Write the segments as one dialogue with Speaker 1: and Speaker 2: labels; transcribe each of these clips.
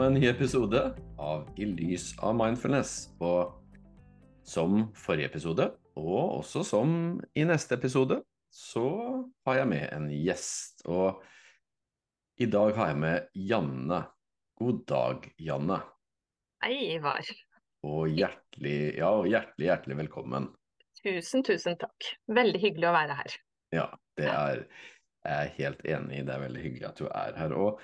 Speaker 1: nå en ny episode av I lys av mindfulness. Og som forrige episode, og også som i neste episode, så har jeg med en gjest. Og i dag har jeg med Janne. God dag, Janne.
Speaker 2: Hei, Ivar.
Speaker 1: Og hjertelig, ja, hjertelig, hjertelig velkommen.
Speaker 2: Tusen, tusen takk. Veldig hyggelig å være her.
Speaker 1: Ja, det er jeg er helt enig i. Det er veldig hyggelig at du er her. Og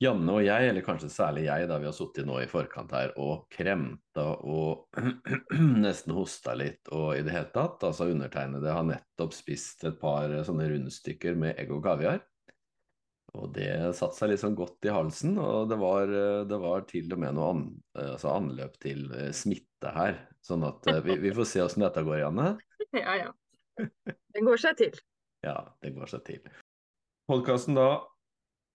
Speaker 1: Janne og jeg, eller kanskje særlig jeg, da vi har sittet nå i forkant her og kremta og nesten hosta litt og i det hele tatt. Altså undertegnede har nettopp spist et par sånne rundstykker med egg og kaviar. Og det satte seg sånn godt i halsen, og det var, det var til og med noe an, altså anløp til eh, smitte her. Sånn at eh, vi, vi får se åssen dette går, Janne.
Speaker 2: Ja, ja. Den går seg til.
Speaker 1: Ja, den går seg til. Podkasten da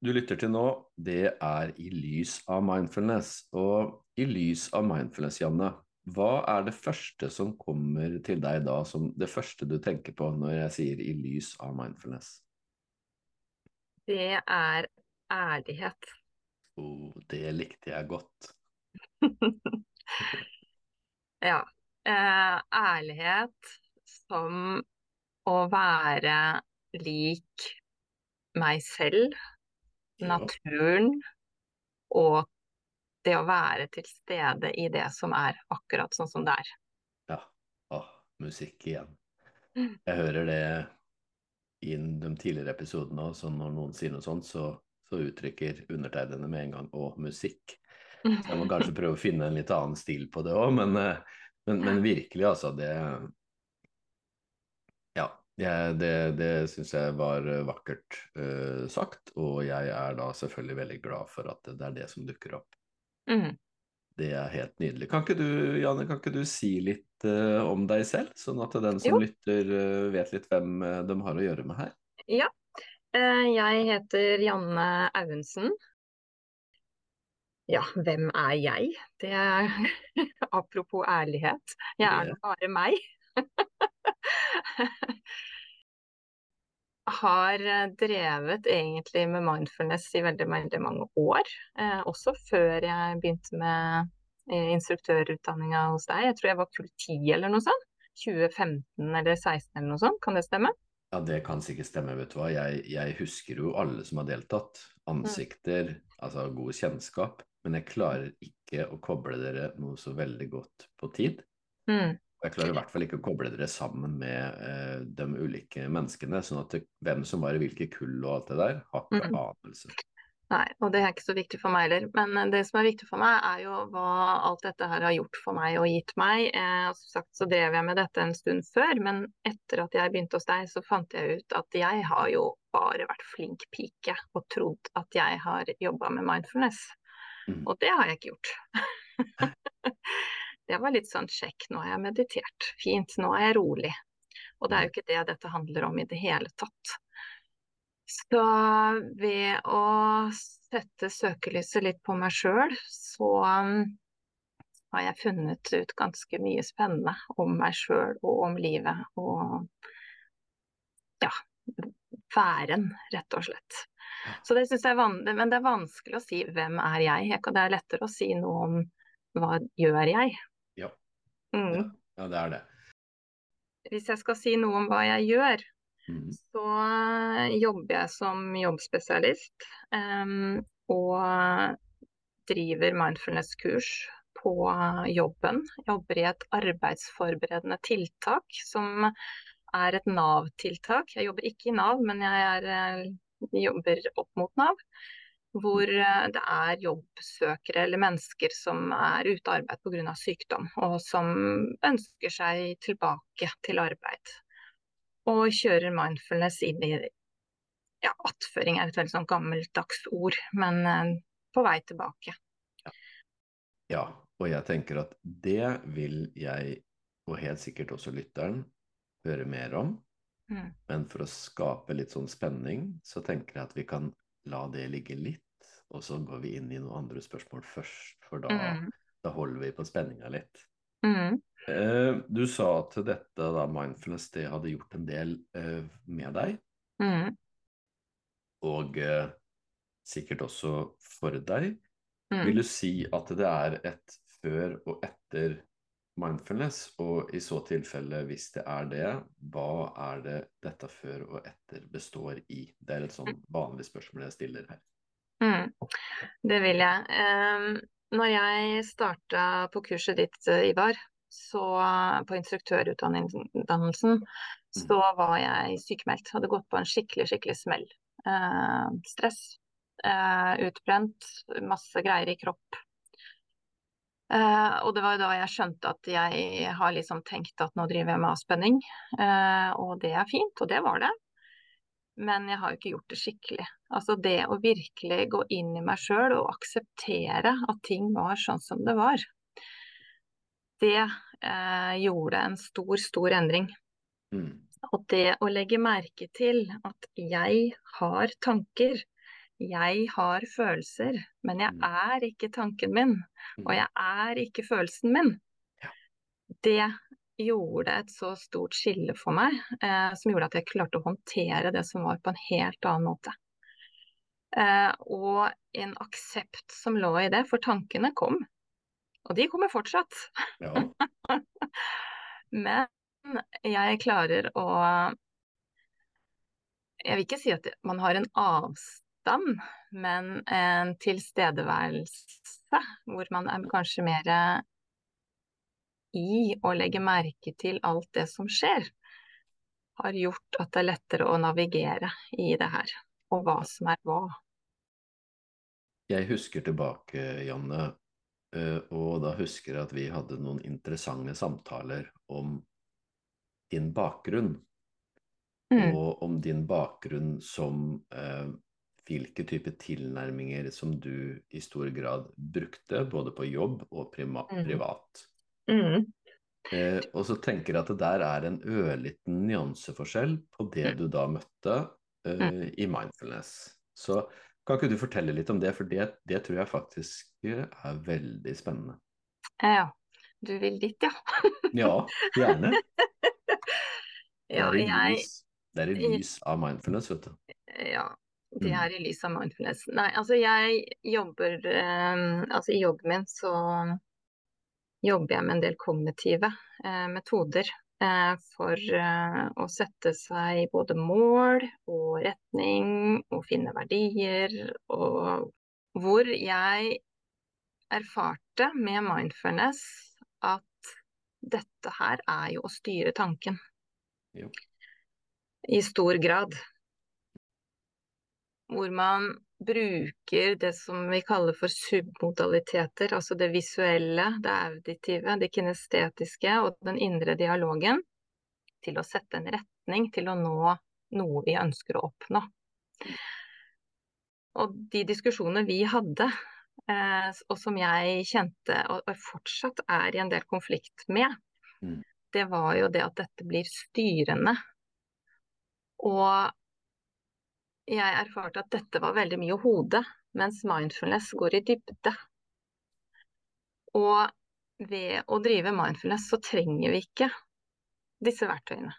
Speaker 1: du lytter til nå, det er i lys av mindfulness. Og i lys av mindfulness, Janne, hva er det første som kommer til deg da, som det første du tenker på når jeg sier i lys av mindfulness?
Speaker 2: Det er ærlighet.
Speaker 1: Oh, det likte jeg godt.
Speaker 2: ja. Eh, ærlighet som å være lik meg selv, naturen og det å være til stede i det som er akkurat sånn som det er.
Speaker 1: Ja. Åh, musikk igjen. Jeg hører det i de tidligere episodene òg, så når noen sier noe sånt, så, så uttrykker undertegnede med en gang 'å, musikk'. Så jeg må kanskje prøve å finne en litt annen stil på det òg, men, eh, men, men, virkelig, altså. Det ja, det, det syns jeg var eh, vakkert uh, sagt, og jeg er da selvfølgelig veldig glad for at det, er det som dukker opp.
Speaker 2: Mm.
Speaker 1: Det er helt nydelig. Kan ikke du, Janne, kan ikke du si litt uh, om deg selv, sånn at den som jo. lytter uh, vet litt hvem de har å gjøre med her?
Speaker 2: Ja, jeg heter Janne Auensen. Ja, hvem er jeg? Det er apropos ærlighet. Jeg er bare meg. har eh, drevet egentlig med mindfulness i veldig, veldig mange år. Eh, også før jeg begynte med eh, instruktørutdanninga hos deg. Jeg tror jeg var kull 10 eller noe sånt. 2015 eller 2016 eller noe sånt, kan det stemme?
Speaker 1: Ja, det kan sikkert stemme, vet du hva. Jeg, jeg husker jo alle som har deltatt. Ansikter, mm. altså god kjennskap. Men jeg klarer ikke å koble dere noe så veldig godt på tid.
Speaker 2: Mm.
Speaker 1: Jeg klarer i hvert fall ikke å koble dere sammen med eh, de ulike menneskene. sånn at det, hvem som var i hvilke kull og alt det der, har ikke mm. anelse.
Speaker 2: Nei, og det er ikke så viktig for meg heller. Men eh, det som er viktig for meg, er jo hva alt dette her har gjort for meg og gitt meg. Eh, og som sagt så drev jeg med dette en stund før, men etter at jeg begynte hos deg, så fant jeg ut at jeg har jo bare vært flink pike og trodd at jeg har jobba med mindfulness. Mm. Og det har jeg ikke gjort. Det var litt sånn sjekk, nå har jeg meditert. Fint, nå er jeg rolig. Og det er jo ikke det dette handler om i det hele tatt. Så ved å sette søkelyset litt på meg sjøl, så um, har jeg funnet ut ganske mye spennende om meg sjøl og om livet. Og ja, væren, rett og slett. Så det syns jeg er men det er vanskelig å si hvem er jeg. Det er lettere å si noe om hva gjør jeg.
Speaker 1: Mm. Ja, det er det.
Speaker 2: Hvis jeg skal si noe om hva jeg gjør,
Speaker 1: mm.
Speaker 2: så eh, jobber jeg som jobbspesialist. Um, og driver mindfulness-kurs på jobben. Jobber i et arbeidsforberedende tiltak som er et Nav-tiltak. Jeg jobber ikke i Nav, men jeg er, eh, jobber opp mot Nav hvor eh, det er jobbsøkere eller mennesker som er ute av arbeid pga. sykdom, og som ønsker seg tilbake til arbeid. Og kjører mindfulness inn i ja, attføring er et veldig sånn gammeldags ord, men eh, på vei tilbake.
Speaker 1: Ja, og jeg tenker at det vil jeg, og helt sikkert også lytteren, høre mer om.
Speaker 2: Mm.
Speaker 1: Men for å skape litt sånn spenning, så tenker jeg at vi kan la det ligge litt og så går vi inn i noen andre spørsmål først, for da, mm. da holder vi på spenninga litt.
Speaker 2: Mm.
Speaker 1: Eh, du sa at dette da, mindfulness det hadde gjort en del eh, med deg.
Speaker 2: Mm.
Speaker 1: Og eh, sikkert også for deg.
Speaker 2: Mm.
Speaker 1: Vil du si at det er et før og etter mindfulness, og i så tilfelle, hvis det er det, hva er det dette før og etter består i? Det er et sånn vanlig spørsmål jeg stiller her.
Speaker 2: Mm. Det vil jeg. Når jeg starta på kurset ditt, Ivar, så på instruktørutdannelsen, så var jeg sykemeldt. Hadde gått på en skikkelig, skikkelig smell. Uh, stress, uh, utbrent, masse greier i kropp. Uh, og det var da jeg skjønte at jeg har liksom tenkt at nå driver jeg med avspenning. og det er fint, og det var det. Men jeg har jo ikke gjort det skikkelig. Altså det å virkelig gå inn i meg sjøl og akseptere at ting var sånn som det var, det eh, gjorde en stor, stor endring.
Speaker 1: Mm.
Speaker 2: Og det å legge merke til at jeg har tanker, jeg har følelser, men jeg
Speaker 1: Mm.
Speaker 2: er ikke tanken min, og
Speaker 1: Mm.
Speaker 2: jeg er ikke følelsen min, det gjorde et så stort skille for meg, eh, som gjorde at jeg klarte å håndtere det som var på en helt annen måte. Eh, og en aksept som lå i det, for tankene kom. Og de kommer fortsatt.
Speaker 1: Ja.
Speaker 2: Men jeg klarer å Jeg vil ikke si at man har en avstand, men en tilstedeværelse hvor man er kanskje mer i å legge merke til alt det som skjer, har gjort at det er lettere å navigere i det her, og hva som er hva.
Speaker 1: Jeg husker tilbake, Janne, eh, og da husker jeg at vi hadde noen interessante samtaler om din bakgrunn.
Speaker 2: Mm.
Speaker 1: Og om din bakgrunn som eh, hvilke type tilnærminger som du i stor grad brukte, både på jobb og
Speaker 2: Mm.
Speaker 1: privat.
Speaker 2: Mm.
Speaker 1: Eh, og så tenker jeg at det der er en ørliten nyanseforskjell på det
Speaker 2: Mm.
Speaker 1: du da møtte eh, i mindfulness. Så kan ikke du fortelle litt om det, for det, det tror jeg faktisk er veldig spennende.
Speaker 2: Ja, du vil dit, ja.
Speaker 1: Ja, gjerne. Det
Speaker 2: Ja,
Speaker 1: er i lys, det er i lys av mindfulness, vet du.
Speaker 2: Ja, det
Speaker 1: Mm.
Speaker 2: er i lys av mindfulness. Nei, altså jeg jobber eh, Altså i jobben min så jobber jeg med en del kognitive eh, metoder eh, for eh, å sette seg både mål og retning og finne verdier, og hvor jeg erfarte med mindfulness at dette her er jo å styre tanken.
Speaker 1: Jo.
Speaker 2: I stor grad. Hvor man bruker det som vi kaller for submodaliteter, altså det visuelle, det auditive, det kinestetiske og den indre dialogen, til å sette en retning til å nå noe vi ønsker å oppnå. Og de diskusjonene vi hadde, eh, og som jeg kjente og fortsatt er i en del konflikt med,
Speaker 1: Mm.
Speaker 2: det var jo det at dette blir styrende. Og jeg erfarte at dette var veldig mye hode, mens mindfulness går i dybde. Og ved å drive mindfulness så trenger vi ikke disse verktøyene.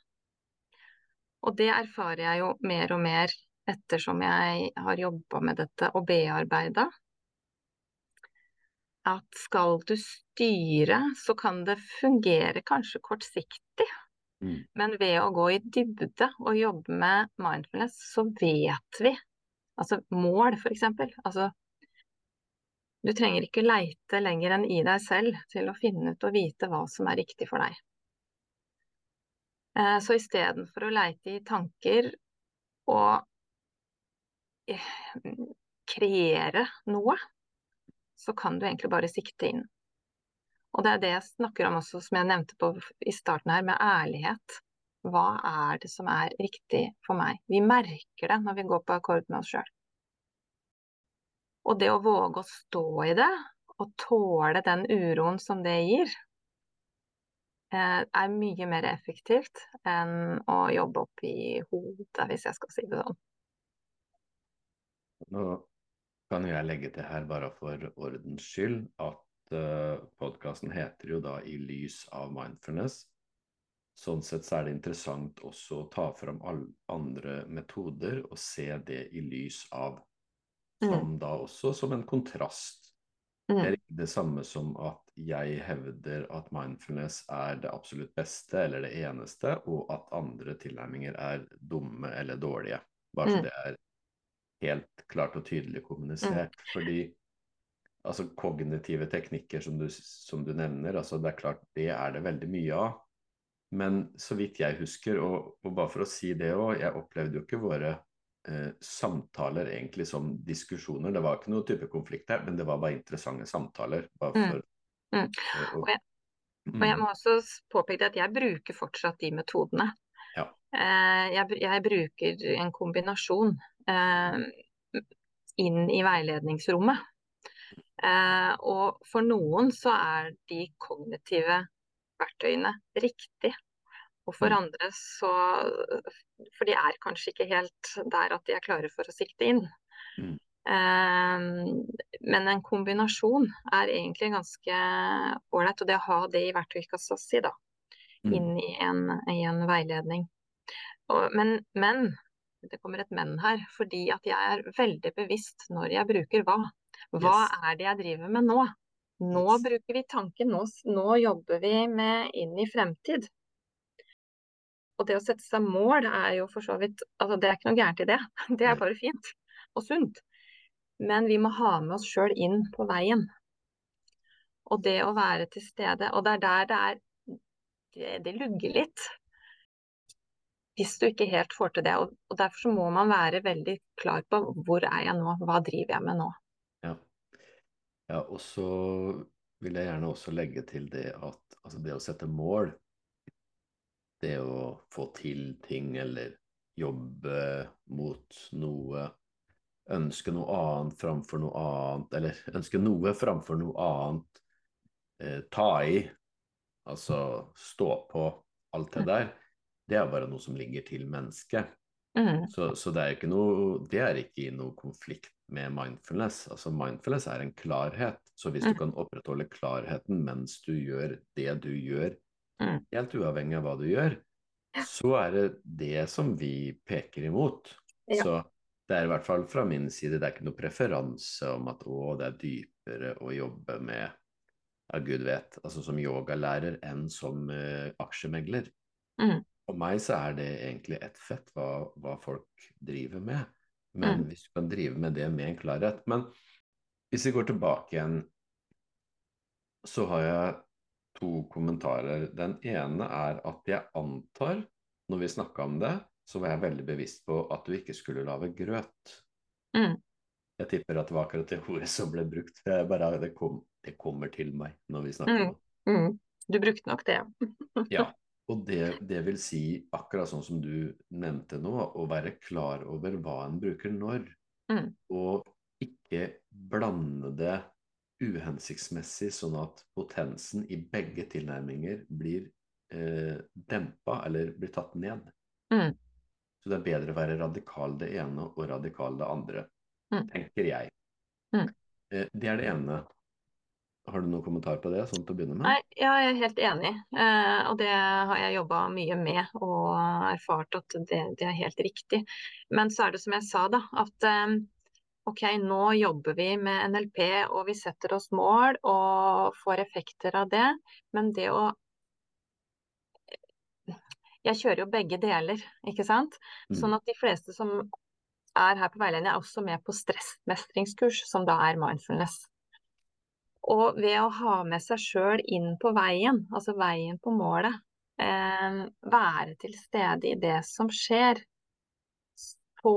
Speaker 2: Og det erfarer jeg jo mer og mer ettersom jeg har jobba med dette og bearbeida. At skal du styre, så kan det fungere kanskje kortsiktig.
Speaker 1: Mm.
Speaker 2: Men ved å gå i dybde og jobbe med mindfulness, så vet vi. Altså mål, eksempel. Altså, du trenger ikke leite lenger enn i deg selv til å finne ut og vite hva som er riktig for deg. Eh, Så istedenfor å leite i tanker og eh, kreere noe, så kan du egentlig bare sikte inn. Og det er det jeg snakker om også, som jeg nevnte på i starten her, med ærlighet. Hva er det som er riktig for meg? Vi merker det når vi går på akkord med oss sjøl. Og det å våge å stå i det, og tåle den uroen som det gir, eh, er mye mer effektivt enn å jobbe opp i hodet, hvis jeg skal si det sånn.
Speaker 1: Nå kan jo jeg legge til her, bare for ordens skyld, at uh, podkasten heter jo da 'I lys av mindfulness'. Sånn sett så er det interessant også å ta fram alle andre metoder og se det i lys av. Som da også som en kontrast Det
Speaker 2: Mm.
Speaker 1: er ikke det samme som at jeg hevder at mindfulness er det absolutt beste eller det eneste, og at andre tilnærminger er dumme eller dårlige. Bare så
Speaker 2: Mm.
Speaker 1: det er helt klart og tydelig kommunisert. Fordi altså kognitive teknikker som du, som du nevner, altså det er klart det er det veldig mye av. Men så vidt jeg husker, og, og bare for å si det òg, jeg opplevde jo ikke våre eh, samtaler egentlig som diskusjoner. Det var ikke noe type konflikt her, men det var bare interessante samtaler. Bare
Speaker 2: Mm.
Speaker 1: for
Speaker 2: Mm.
Speaker 1: Mm. Og,
Speaker 2: Og jeg- Og jeg må også påpeke at jeg bruker fortsatt de metodene.
Speaker 1: Ja.
Speaker 2: Eh, Jeg, jeg bruker en kombinasjon eh, inn i veiledningsrommet. Eh, og for noen så er de kognitive verktøyene riktig. Og for
Speaker 1: Mm.
Speaker 2: andre så For de er kanskje ikke helt der at de er klare for å sikte inn.
Speaker 1: Mm.
Speaker 2: Eh, men en kombinasjon er egentlig ganske ålreit. Og det å ha det i verktøykassa si, da
Speaker 1: Mm.
Speaker 2: inn i en, i en veiledning. Og, men, men, det kommer et men her, fordi at jeg er veldig bevisst når jeg bruker hva. Hva
Speaker 1: Yes.
Speaker 2: er det jeg driver med nå? Nå
Speaker 1: Yes.
Speaker 2: bruker vi tanken, nå, nå jobber vi med inn i fremtid. Og det å sette seg mål er jo for så vidt altså Det er ikke noe gærent i det, det er bare fint og sunt. Men vi må ha med oss sjøl inn på veien. Og det å være til stede. Og det er der det er det, det lugger litt. Hvis du ikke helt får til det. Og, og derfor så må man være veldig klar på hvor er jeg nå, hva driver jeg med nå.
Speaker 1: Ja. og så vil jeg gjerne også legge til det at altså det å sette mål, det å få til ting eller jobbe mot noe, ønske noe annet framfor noe annet, eller ønske noe framfor noe annet, eh, ta i, altså stå på, alt det der, det er bare noe som ligger til mennesket.
Speaker 2: Mm,
Speaker 1: Så, så det er ikke noe Det er ikke i noe konflikt med mindfulness. Altså mindfulness er en klarhet. Så hvis du
Speaker 2: Mm.
Speaker 1: kan opprettholde klarheten mens du gjør det du gjør,
Speaker 2: Mm.
Speaker 1: helt uavhengig av hva du gjør, så er det det som vi peker imot.
Speaker 2: Ja.
Speaker 1: Så det er i hvert fall fra min side, det er ikke noe preferanse om at å, det er dypere å jobbe med ja, gud vet, altså som yogalærer enn som uh, aksjemegler.
Speaker 2: Mm.
Speaker 1: For meg så er det egentlig ett fett hva, hva folk driver med. Men
Speaker 2: Mm.
Speaker 1: hvis du kan drive med det med en klarhet. Men hvis vi går tilbake igjen, så har jeg to kommentarer. Den ene er at jeg antar, når vi snakka om det, så var jeg veldig bevisst på at du ikke skulle lage grøt.
Speaker 2: Mm.
Speaker 1: Jeg tipper at det var akkurat det ordet som ble brukt. Jeg bare, det, kom, det kommer til meg når vi snakker om det.
Speaker 2: Mm. Du brukte nok det.
Speaker 1: Ja, og det, det vil si, akkurat sånn som du nevnte nå, å være klar over hva en bruker når.
Speaker 2: Mm.
Speaker 1: Og ikke blande det uhensiktsmessig, sånn at potensen i begge tilnærminger blir eh, dempa eller blir tatt ned.
Speaker 2: Mm.
Speaker 1: Så det er bedre å være radikal det ene og radikal det andre,
Speaker 2: Mm.
Speaker 1: tenker jeg.
Speaker 2: Mm.
Speaker 1: Eh, det er det ene. Har du noen kommentar på det, sånn til å begynne med?
Speaker 2: Nei, ja, jeg er helt enig. Eh, og det har jeg jobba mye med og erfart at det, det er helt riktig. Men så er det som jeg sa, da, at eh, ok, nå jobber vi med NLP og vi setter oss mål og får effekter av det. Men det å Jeg kjører jo begge deler, ikke sant.
Speaker 1: Mm.
Speaker 2: Sånn at de fleste som er her på veiledning, er også med på stressmestringskurs, som da er mindfulness. Og ved å ha med seg sjøl inn på veien, altså veien på målet, eh, være til stede i det som skjer, på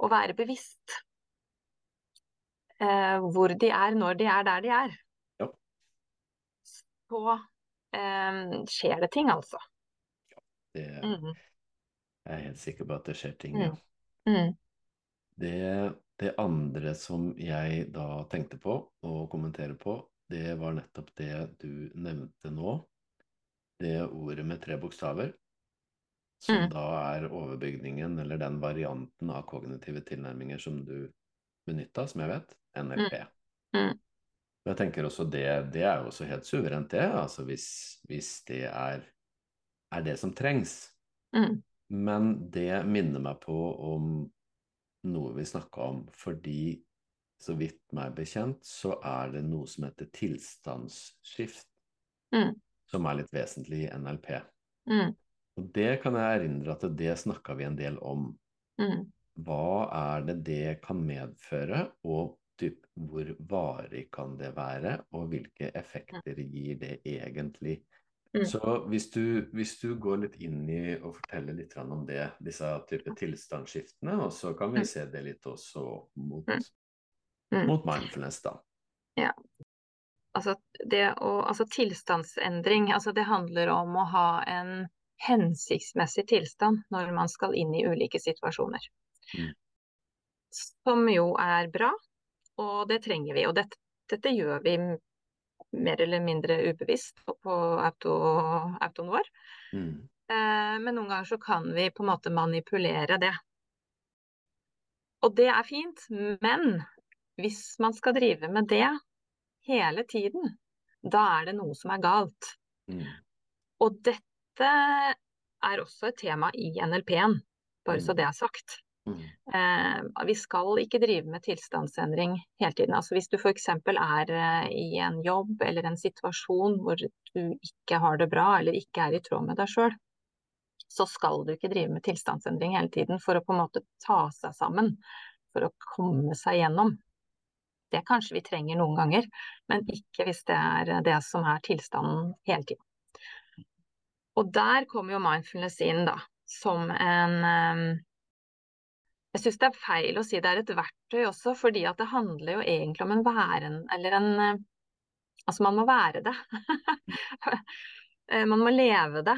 Speaker 2: å være bevisst eh, hvor de er når de er der de er.
Speaker 1: Ja.
Speaker 2: Så eh, skjer det ting, altså.
Speaker 1: Ja, Det,
Speaker 2: Mm,
Speaker 1: jeg er helt sikker på at det skjer ting,
Speaker 2: Mm.
Speaker 1: ja.
Speaker 2: mm,
Speaker 1: Det, det andre som jeg da tenkte på og kommentere på, det var nettopp det du nevnte nå. Det ordet med tre bokstaver, som
Speaker 2: Mm.
Speaker 1: da er overbygningen, eller den varianten av kognitive tilnærminger som du benytta, som jeg vet, NLP.
Speaker 2: Mm.
Speaker 1: Og Jeg tenker også det, det er jo også helt suverent, det. Altså hvis, hvis det er, er det som trengs.
Speaker 2: mm,
Speaker 1: Men det minner meg på om noe vi snakka om, fordi så vidt meg bekjent, så er det noe som heter tilstandsskift,
Speaker 2: Mm.
Speaker 1: som er litt vesentlig i NLP.
Speaker 2: Mm.
Speaker 1: Og det kan jeg erindre at det snakka vi en del om.
Speaker 2: Mm.
Speaker 1: Hva er det det kan medføre, og typ, hvor varig kan det være, og hvilke effekter gir det egentlig?
Speaker 2: Mm.
Speaker 1: Så hvis du, hvis du går litt inn i og forteller litt om det, disse type tilstandsskiftene, og så kan vi
Speaker 2: Mm.
Speaker 1: se det litt også mot,
Speaker 2: Mm.
Speaker 1: Mot mindfulness, da.
Speaker 2: Altså, det å, altså tilstandsendring, altså det handler om å ha en hensiktsmessig tilstand når man skal inn i ulike situasjoner.
Speaker 1: Mm.
Speaker 2: Som jo er bra, og det trenger vi. Og dette, dette gjør vi mer eller mindre ubevisst på, på auto, autoen vår.
Speaker 1: Mm.
Speaker 2: Eh, men noen ganger så kan vi på en måte manipulere det. Og det er fint, men hvis man skal drive med det hele tiden, da er det noe som er galt.
Speaker 1: Mm.
Speaker 2: Og dette er også et tema i NLP-en, bare så det er sagt.
Speaker 1: Mm.
Speaker 2: Eh, vi skal ikke drive med tilstandsendring hele tiden. Altså hvis du f.eks. er eh, i en jobb eller en situasjon hvor du ikke har det bra eller ikke er i tråd med deg sjøl, så skal du ikke drive med tilstandsendring hele tiden for å på en måte ta seg sammen, for å komme seg gjennom. Det kanskje vi trenger noen ganger, men ikke hvis det er det som er tilstanden hele tiden. Og der kommer jo mindfulness inn, da, som en eh, Jeg syns det er feil å si det er et verktøy også, fordi at det handler jo egentlig om en væren, eller en eh, Altså, man må være det. Eh, man må leve det.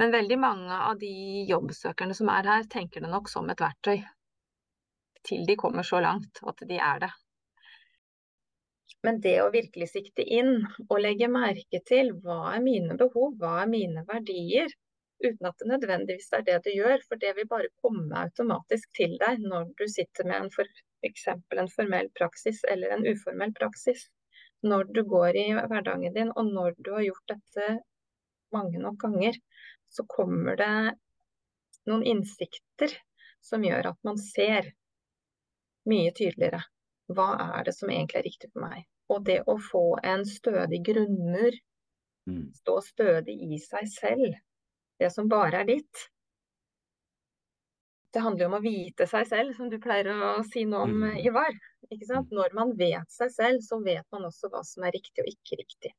Speaker 2: Men veldig mange av de jobbsøkerne som er her, tenker det nok som et verktøy. Til de kommer så langt at de er det. Men det å virkelig sikte inn og legge merke til hva er mine behov, hva er mine verdier, uten at det nødvendigvis er det du gjør, for det vil bare komme automatisk til deg når du sitter med en for en formell praksis eller en uformell praksis. Når du går i hverdagen din, og når du har gjort dette mange nok ganger, så kommer det noen innsikter som gjør at man ser mye tydeligere hva er det som egentlig er riktig for meg. Og det å få en stødig grunnmur,
Speaker 1: Mm.
Speaker 2: stå stødig i seg selv, det som bare er ditt. Det handler jo om å vite seg selv, som du pleier å si noe om,
Speaker 1: Mm.
Speaker 2: Ivar. Ikke sant? Når man vet seg selv, så vet man også hva som er riktig og ikke riktig.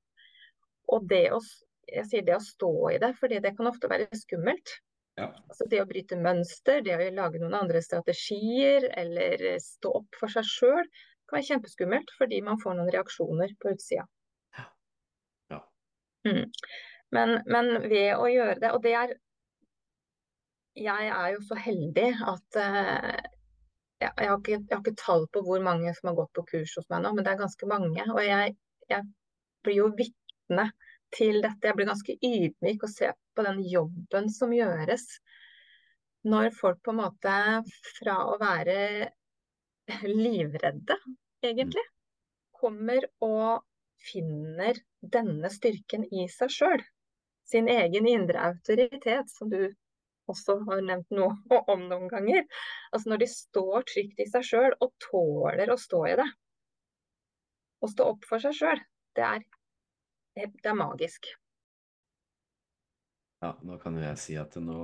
Speaker 2: Og det å, jeg sier det å stå i det, for det kan ofte være skummelt.
Speaker 1: Ja.
Speaker 2: Altså det å bryte mønster, det å lage noen andre strategier, eller stå opp for seg sjøl, kan være kjempeskummelt fordi man får noen reaksjoner på utsida.
Speaker 1: Ja.
Speaker 2: Mm. Men, men ved å gjøre det, og det er Jeg er jo så heldig at uh, jeg, jeg, har ikke, jeg har ikke tall på hvor mange som har gått på kurs hos meg nå, men det er ganske mange. Og jeg, jeg blir jo vitne til dette. Jeg blir ganske ydmyk og ser på den jobben som gjøres når folk på en måte fra å være livredde, egentlig, kommer og finner denne styrken i seg sjøl. Sin egen indre autoritet, som du også har nevnt noe om noen ganger. Altså når de står trygt i seg sjøl og tåler å stå i det. Å stå opp for seg sjøl, det, er- det er magisk.
Speaker 1: ja, nå kan jo jeg si at nå,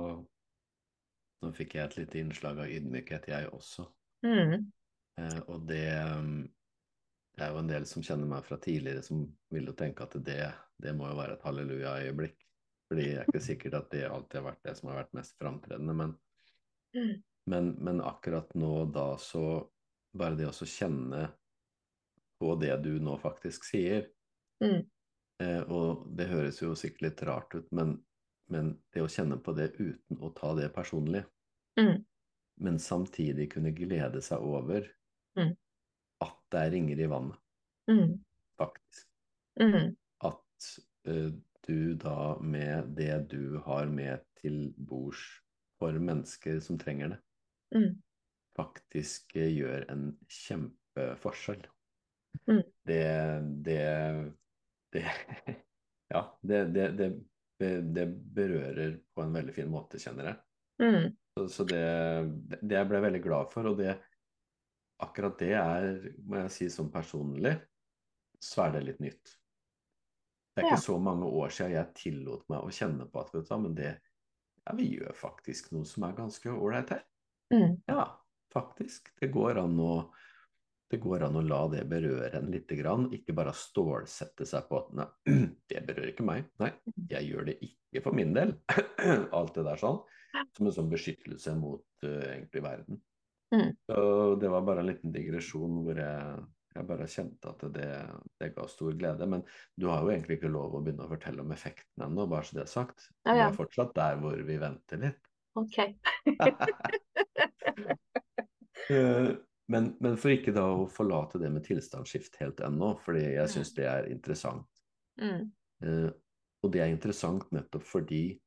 Speaker 1: nå fikk jeg et lite innslag av ydmykhet, jeg også.
Speaker 2: Mm.
Speaker 1: Eh, og det, det er jo en del som kjenner meg fra tidligere, som vil jo tenke at det, det må jo være et halleluja-øyeblikk. Fordi det er ikke sikkert at det alltid har vært det som har vært mest framtredende. Men,
Speaker 2: Mm.
Speaker 1: men, men akkurat nå da så Bare det å kjenne på det du nå faktisk sier,
Speaker 2: Mm.
Speaker 1: eh, og det høres jo sikkert litt rart ut, men, men det å kjenne på det uten å ta det personlig,
Speaker 2: Mm.
Speaker 1: men samtidig kunne glede seg over
Speaker 2: Mm.
Speaker 1: at det er ringer i vannet,
Speaker 2: Mm.
Speaker 1: faktisk.
Speaker 2: Mm.
Speaker 1: At eh, du da med det du har med til bords for mennesker som trenger det,
Speaker 2: Mm.
Speaker 1: faktisk eh, gjør en kjempeforskjell.
Speaker 2: Mm.
Speaker 1: Det, det, det Ja, det, det, det, det berører på en veldig fin måte, kjenner jeg.
Speaker 2: Mm.
Speaker 1: Så, så det, det jeg ble veldig glad for, og det, akkurat det er, må jeg si som personlig, så er det litt nytt. Det er
Speaker 2: Ja.
Speaker 1: ikke så mange år siden jeg tillot meg å kjenne på at vet du, men det, ja, vi gjør faktisk noe som er ganske ålreit her.
Speaker 2: Mm.
Speaker 1: Ja, faktisk. Det går å, det går an å la det berøre en lite grann, ikke bare stålsette seg på at nei, det berører ikke meg. Nei, jeg gjør det ikke for min del. Alt det der sånn. Som en sånn beskyttelse mot uh, egentlig verden.
Speaker 2: Mm.
Speaker 1: Så det var bare en liten digresjon hvor jeg, jeg bare kjente at det, det ga stor glede. Men du har jo egentlig ikke lov å begynne å fortelle om effekten ennå, bare så det er sagt.
Speaker 2: Ja,
Speaker 1: Vi er fortsatt der hvor vi venter litt.
Speaker 2: Ok.
Speaker 1: Eh, Men, men for ikke da å forlate det med tilstandsskift helt ennå, fordi jeg syns det er interessant.
Speaker 2: Mm.
Speaker 1: Uh, og det er interessant nettopp fordi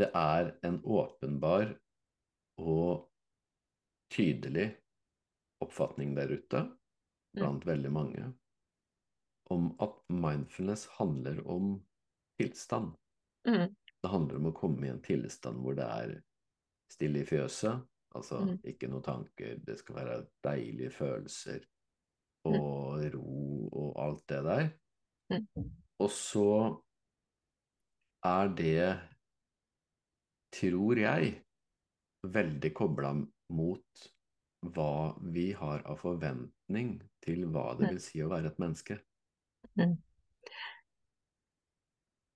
Speaker 1: det er en åpenbar og tydelig oppfatning der ute blant veldig mange om at mindfulness handler om tilstand.
Speaker 2: Mm.
Speaker 1: Det handler om å komme i en tilstand hvor det er stille i fjøset, altså
Speaker 2: Mm.
Speaker 1: ikke noen tanker, det skal være deilige følelser og ro og alt det der.
Speaker 2: Mm.
Speaker 1: Og så er det, tror jeg, veldig kobla mot hva vi har av forventning til hva det
Speaker 2: Mm.
Speaker 1: vil si å være et menneske.
Speaker 2: Mm.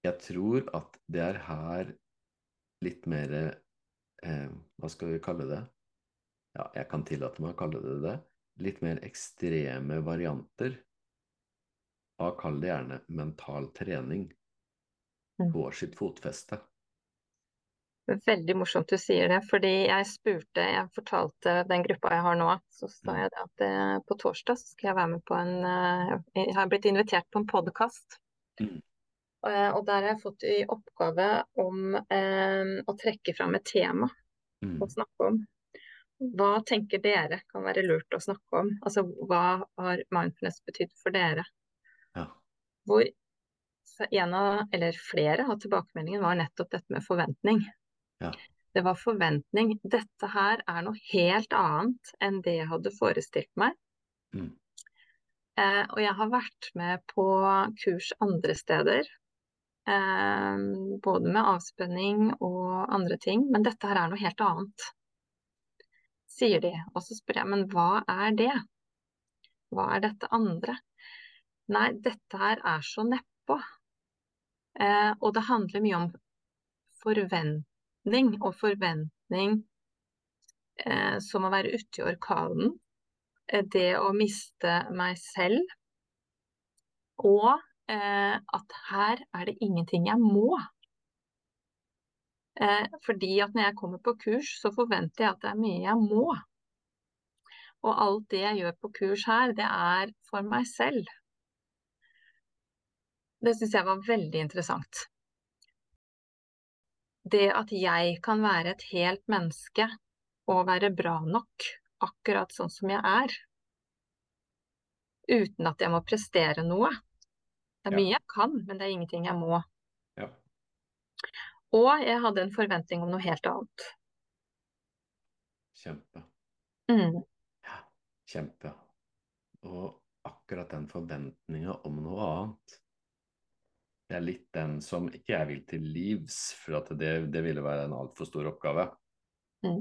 Speaker 1: Jeg tror at det er her litt mer eh, Hva skal vi kalle det? Ja, jeg kan tillate meg å kalle det det. Litt mer ekstreme varianter av, kall det gjerne, mental trening
Speaker 2: Mm.
Speaker 1: får sitt fotfeste.
Speaker 2: Veldig morsomt du sier det, fordi jeg spurte, jeg fortalte den gruppa jeg har nå, så sa
Speaker 1: Mm.
Speaker 2: jeg at det, på torsdag så skal jeg være med på en eh, Jeg har blitt invitert på en podkast.
Speaker 1: Mm.
Speaker 2: Og der har jeg fått i oppgave om eh, å trekke fram et tema
Speaker 1: Mm.
Speaker 2: å snakke om. Hva tenker dere kan være lurt å snakke om? Altså hva har mindfulness betydd for dere?
Speaker 1: Ja.
Speaker 2: Hvor en av, eller flere av tilbakemeldingene var nettopp dette med forventning.
Speaker 1: Ja.
Speaker 2: Det var forventning. Dette her er noe helt annet enn det jeg hadde forestilt meg.
Speaker 1: Mm.
Speaker 2: Eh, og jeg har vært med på kurs andre steder. Eh, både med avspenning og andre ting. Men dette her er noe helt annet, sier de. Og så spør jeg, men hva er det? Hva er dette andre? Nei, dette her er så nedpå. Eh, og det handler mye om forventning, og forventning eh, som å være ute i orkanen. Eh, det å miste meg selv. Og eh, at her er det ingenting jeg må. Eh, fordi at når jeg kommer på kurs, så forventer jeg at det er mye jeg må. Og alt det jeg gjør på kurs her, det er for meg selv. Det syns jeg var veldig interessant. Det at jeg kan være et helt menneske og være bra nok, akkurat sånn som jeg er, uten at jeg må prestere noe. Det er
Speaker 1: Ja.
Speaker 2: mye jeg kan, men det er ingenting jeg må.
Speaker 1: Ja.
Speaker 2: Og jeg hadde en forventning om noe helt annet.
Speaker 1: Kjempe.
Speaker 2: Mm.
Speaker 1: Ja, kjempe. Og akkurat den forventninga om noe annet, det er litt den som ikke jeg vil til livs, for at det, det ville være en altfor stor oppgave.
Speaker 2: Mm.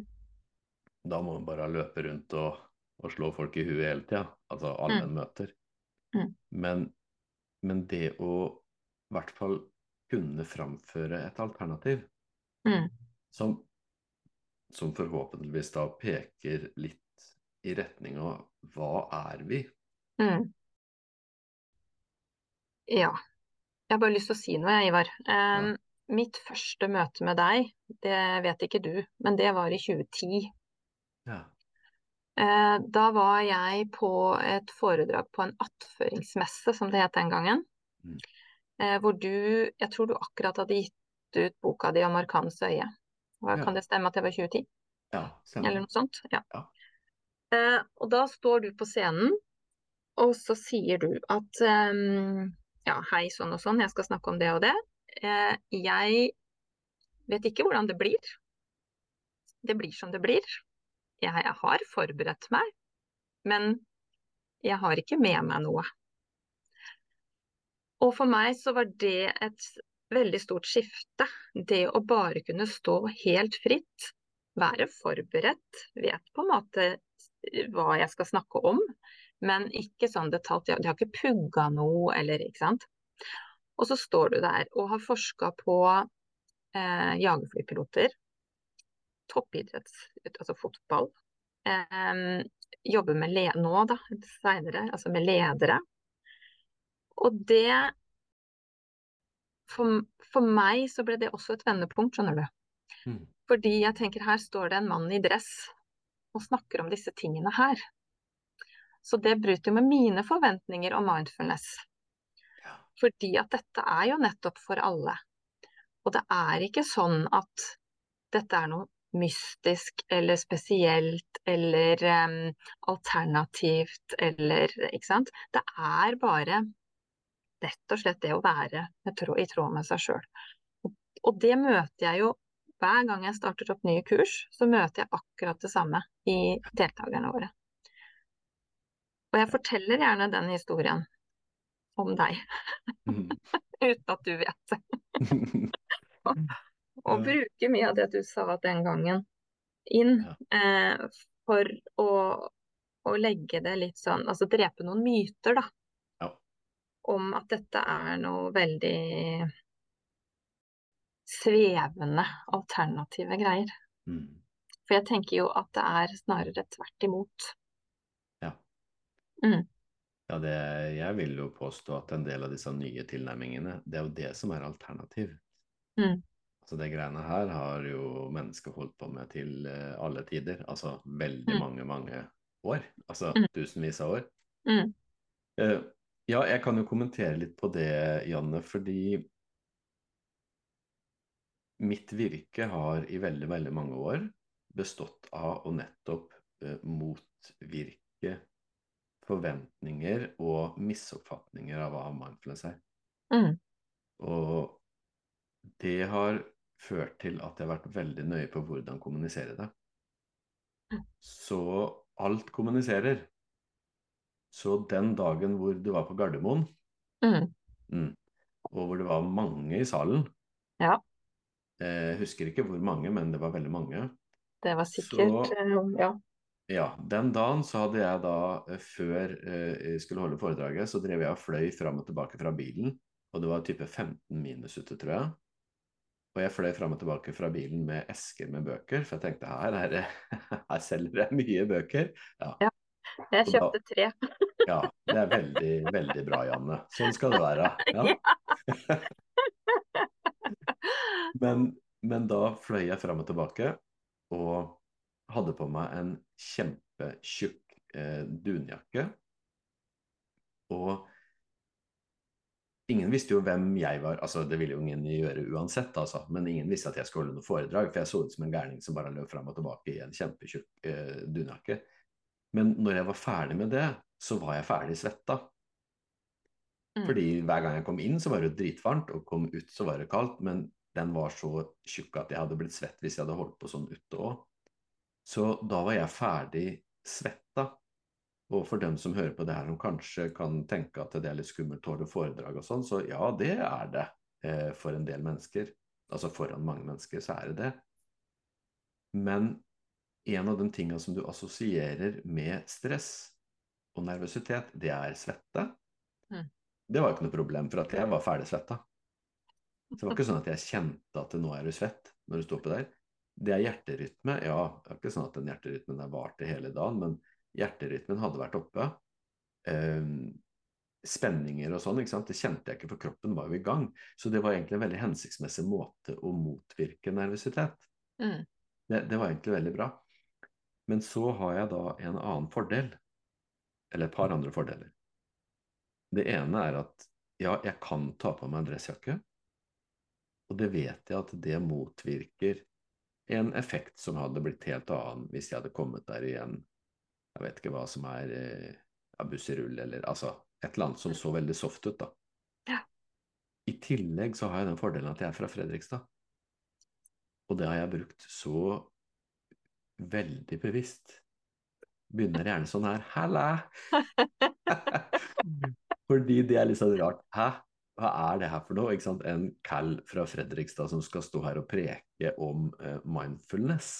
Speaker 1: Da må man bare løpe rundt og, og slå folk i huet hele tida, altså allmennmøter.
Speaker 2: Mm.
Speaker 1: Men, men det å i hvert fall kunne framføre et alternativ
Speaker 2: Mm.
Speaker 1: som, som forhåpentligvis da peker litt i retning av hva er vi?
Speaker 2: Mm. Ja. Jeg har bare lyst til å si noe, Ivar. Um, Mitt første møte med deg, det vet ikke du, men det var i 2010.
Speaker 1: Ja.
Speaker 2: Uh, da var jeg på et foredrag på en attføringsmesse, som det het den gangen.
Speaker 1: Mm.
Speaker 2: Uh, hvor du, jeg tror du akkurat hadde gitt ut boka di om Arkanens øye. Hva-
Speaker 1: Ja.
Speaker 2: Kan det stemme at det var 2010?
Speaker 1: ja,
Speaker 2: Eller noe sånt? Ja.
Speaker 1: Ja.
Speaker 2: Eh, og da står du på scenen, og så sier du at ehm, ja, hei, sånn og sånn, jeg skal snakke om det og det. Eh, jeg vet ikke hvordan det blir. Det blir som det blir. jeg har forberedt meg, men jeg har ikke med meg noe. Og for meg så var det et veldig stort skifte. Det å bare kunne stå helt fritt, være forberedt, vet på en måte hva jeg skal snakke om, men ikke sånn detalj. De har ikke pugga noe, eller ikke sant. Og så står du der og har forska på eh, jagerflypiloter, toppidretts, altså fotball. Eh, jobber med le nå, da, seinere, altså med ledere. Og det for, for, meg så ble det også et vendepunkt, skjønner du. Mm. Fordi jeg tenker her står det en mann i dress og snakker om disse tingene her. Så det bryter jo med mine forventninger om mindfulness. Ja. Fordi at dette er jo nettopp for alle. Og det er ikke sånn at dette er noe mystisk eller spesielt eller um, alternativt eller Ikke sant. Det er bare rett og slett det å være i tråd med seg sjøl. Og det møter jeg jo hver gang jeg starter opp nye kurs, så møter jeg akkurat det samme i deltakerne våre. Og jeg forteller gjerne den historien om deg, mm. uten at du vet det. og, og bruker mye av det du sa den gangen inn eh, for å, å legge det litt sånn Altså drepe noen myter, da om at dette er noe veldig svevende alternative greier. Mm. For jeg tenker jo at det er snarere tvert imot.
Speaker 1: Ja. Mm. Ja, det, jeg vil jo påstå at en del av disse nye tilnærmingene, det er jo det som er alternativ. Mm. Altså Det greiene her har jo mennesker holdt på med til uh, alle tider. Altså veldig mm. mange, mange år. Altså mm. tusenvis av år. Uh, ja, jeg kan jo kommentere litt på det, Janne, fordi mitt virke har i veldig, veldig mange år bestått av å nettopp uh, motvirke forventninger og misoppfatninger av hva mindfulness er. Mm. Og det har ført til at jeg har vært veldig nøye på hvordan kommunisere det. Mm. Så alt kommuniserer. Så den dagen hvor du var på Gardermoen, mm. Mm, og hvor det var mange i salen
Speaker 2: ja.
Speaker 1: Jeg eh, husker ikke hvor mange, men det var veldig mange.
Speaker 2: Det var sikkert, så, eh, ja.
Speaker 1: Ja, Den dagen så hadde jeg da, eh, før jeg skulle holde foredraget, så drev jeg og fløy fram og tilbake fra bilen. Og det var type 15 minus ute, tror jeg. Og jeg fløy fram og tilbake fra bilen med esker med bøker, for jeg tenkte her, her, her selger jeg mye bøker.
Speaker 2: Ja. ja. Jeg kjøpte tre.
Speaker 1: ja, det er veldig, veldig bra, Janne. Sånn skal det være. Ja. men, men, da fløy jeg fram og tilbake og hadde på meg en kjempetjukk eh, dunjakke. Og ingen visste jo hvem jeg var. altså Det ville jo ingen gjøre uansett, altså. Men ingen visste at jeg skulle holde noe foredrag, for jeg så ut som en gærning som bare løp fram og tilbake i en kjempetjukk eh, dunjakke. Men når jeg var ferdig med det, så var jeg ferdig svetta. Mm. Fordi hver gang jeg kom inn, så var det dritvarmt, og kom ut, så var det kaldt. Men den var så tjukk at jeg hadde blitt svett hvis jeg hadde holdt på sånn ute òg. Så da var jeg ferdig svetta. Og for dem som hører på det her, som kanskje kan tenke at det er litt skummelt å holde foredrag og sånn, så ja, det er det eh, for en del mennesker. Altså foran mange mennesker, så er det det. Men en av de tingene som du assosierer med stress og nervøsitet, det er svette. Mm. Det var ikke noe problem, for at jeg var ferdig svetta. Så det var ikke sånn at jeg kjente at nå er du svett når du sto oppi der. Det er hjerterytme. Ja, det er ikke sånn at den hjerterytmen der varte hele dagen, men hjerterytmen hadde vært oppe. Eh, spenninger og sånn, ikke sant? det kjente jeg ikke, for kroppen var jo i gang. Så det var egentlig en veldig hensiktsmessig måte å motvirke nervøsitet. Mm. Det, det, var egentlig veldig bra. Men så har jeg da en annen fordel, eller et par andre fordeler. Det ene er at ja, jeg kan ta på meg en dressjakke, og det vet jeg at det motvirker en effekt som hadde blitt helt annen hvis jeg hadde kommet der i en jeg vet ikke hva som er eh, i rull, eller altså et eller annet som så veldig soft ut, da. Ja. I tillegg så har jeg den fordelen at jeg er fra Fredrikstad. Og det har jeg brukt så veldig bevisst. Begynner gjerne sånn her Halla! Fordi det er litt sånn rart. Hæ? Hva er det her for noe? En cal fra Fredrikstad som skal stå her og preke om uh, mindfulness.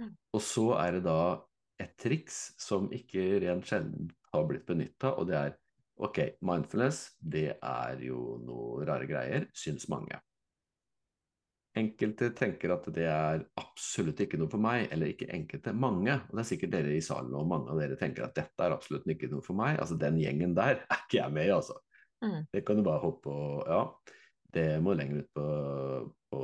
Speaker 1: Mm. Og så er det da et triks som ikke rent sjelden har blitt benytta, og det er ok, mindfulness, det er jo noe rare greier, syns mange. Enkelte tenker at det er absolutt ikke noe for meg, eller ikke enkelte, mange. Og det er sikkert dere i salen og mange av dere tenker at dette er absolutt ikke noe for meg. Altså den gjengen der er ikke jeg med i, altså. Mm. Det kan du bare hoppe og Ja, det må lenger ut på, på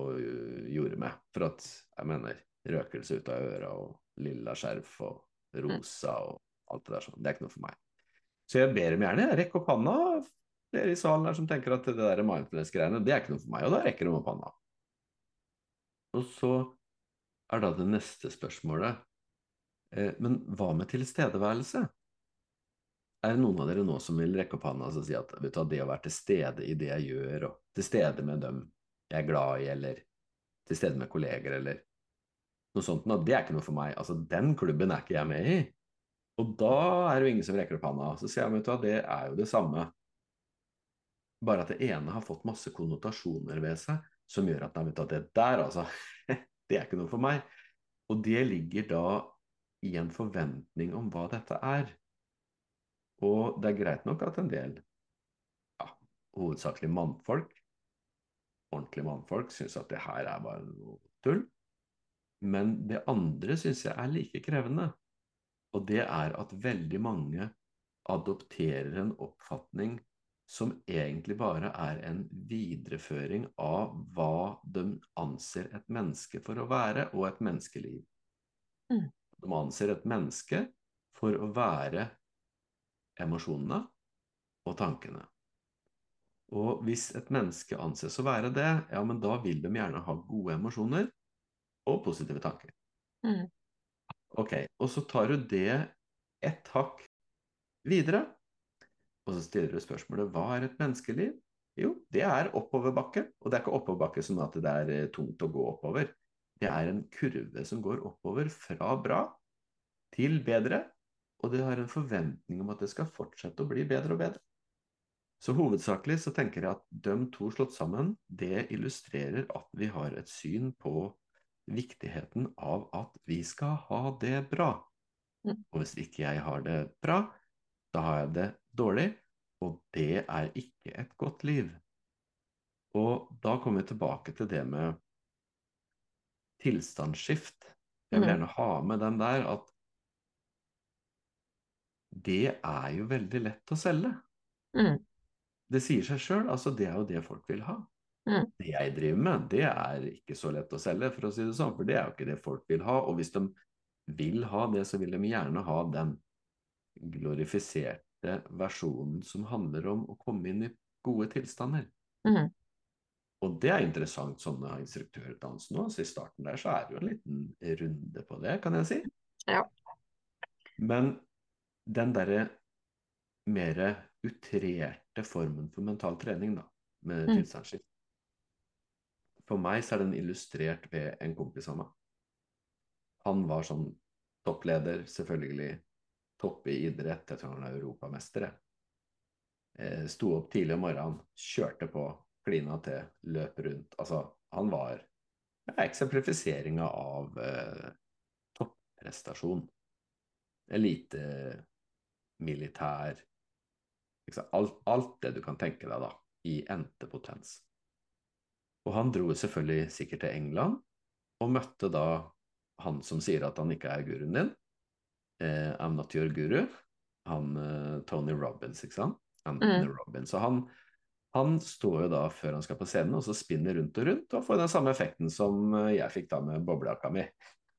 Speaker 1: jordet med. For at jeg mener røkelse ut av øra og lilla skjerf og rosa og alt det der sånn. Det er ikke noe for meg. Så jeg ber dem gjerne rekke opp handa, Dere i salen her som tenker at det der mindfulness-greiene, det er ikke noe for meg. Og da rekker de opp handa. Og så er da det neste spørsmålet eh, Men hva med tilstedeværelse? Er det noen av dere nå som vil rekke opp hånda og si at vet du, det å være til stede i det jeg gjør, og til stede med dem jeg er glad i, eller til stede med kolleger, eller noe sånt, nå, det er ikke noe for meg. Altså, den klubben er ikke jeg med i. Og da er det jo ingen som rekker opp hånda. Så sier jeg vet du hva, det er jo det samme. Bare at det ene har fått masse konnotasjoner ved seg, som gjør at nei, vet du, det der, altså, det er ikke noe for meg. Og det ligger da i en forventning om hva dette er. Og det er greit nok at en del, ja, hovedsakelig mannfolk, ordentlige mannfolk, syns at det her er bare noe tull. Men det andre syns jeg er like krevende. Og det er at veldig mange adopterer en oppfatning som egentlig bare er en videreføring av hva de anser et menneske for å være, og et menneskeliv. Mm. De anser et menneske for å være emosjonene og tankene. Og hvis et menneske anses å være det, ja, men da vil de gjerne ha gode emosjoner og positive tanker. Mm. Ok, og så tar du det ett hakk videre og så stiller du spørsmålet hva er et menneskeliv? Jo, det er oppoverbakke. Og det er ikke oppoverbakke som at det er eh, tungt å gå oppover. Det er en kurve som går oppover fra bra til bedre. Og de har en forventning om at det skal fortsette å bli bedre og bedre. Så hovedsakelig så tenker jeg at de to slått sammen, det illustrerer at vi har et syn på viktigheten av at vi skal ha det bra. Mm. Og hvis ikke jeg har det bra, da har jeg det dårlig, og det er ikke et godt liv. Og da kommer vi tilbake til det med tilstandsskift. Jeg vil mm. gjerne ha med den der at det er jo veldig lett å selge. Mm. Det sier seg sjøl, altså det er jo det folk vil ha. Mm. Det jeg driver med, det er ikke så lett å selge, for å si det sånn, for det er jo ikke det folk vil ha. Og hvis de vil ha det, så vil de gjerne ha den glorifiserte versjonen som handler om å komme inn i gode tilstander. Mm. Og det er interessant sånne instruktørdans nå. Så I starten der så er det jo en liten runde på det, kan jeg si.
Speaker 2: Ja.
Speaker 1: Men den derre mer utrerte formen for mental trening, da, med mm. tilstandsskift For meg så er den illustrert ved en kompis av meg. Han var sånn toppleder, selvfølgelig Topp i idrett. Jeg tror han er europamester. Eh, sto opp tidlig om morgenen, kjørte på, klina til, løp rundt. Altså, han var eksemplifiseringa av eh, topprestasjon. Elite, militær alt, alt, det du kan tenke deg, da, i endte potens. Og han dro selvfølgelig sikkert til England, og møtte da han som sier at han ikke er guruen din, eh, I'm Not Your Guru. Han eh, Tony Robins, ikke sant? Anthony mm. Robins. Så han, han står jo da før han skal på scenen, og så spinner rundt og rundt, og får den samme effekten som eh, jeg fikk da med boblejakka mi.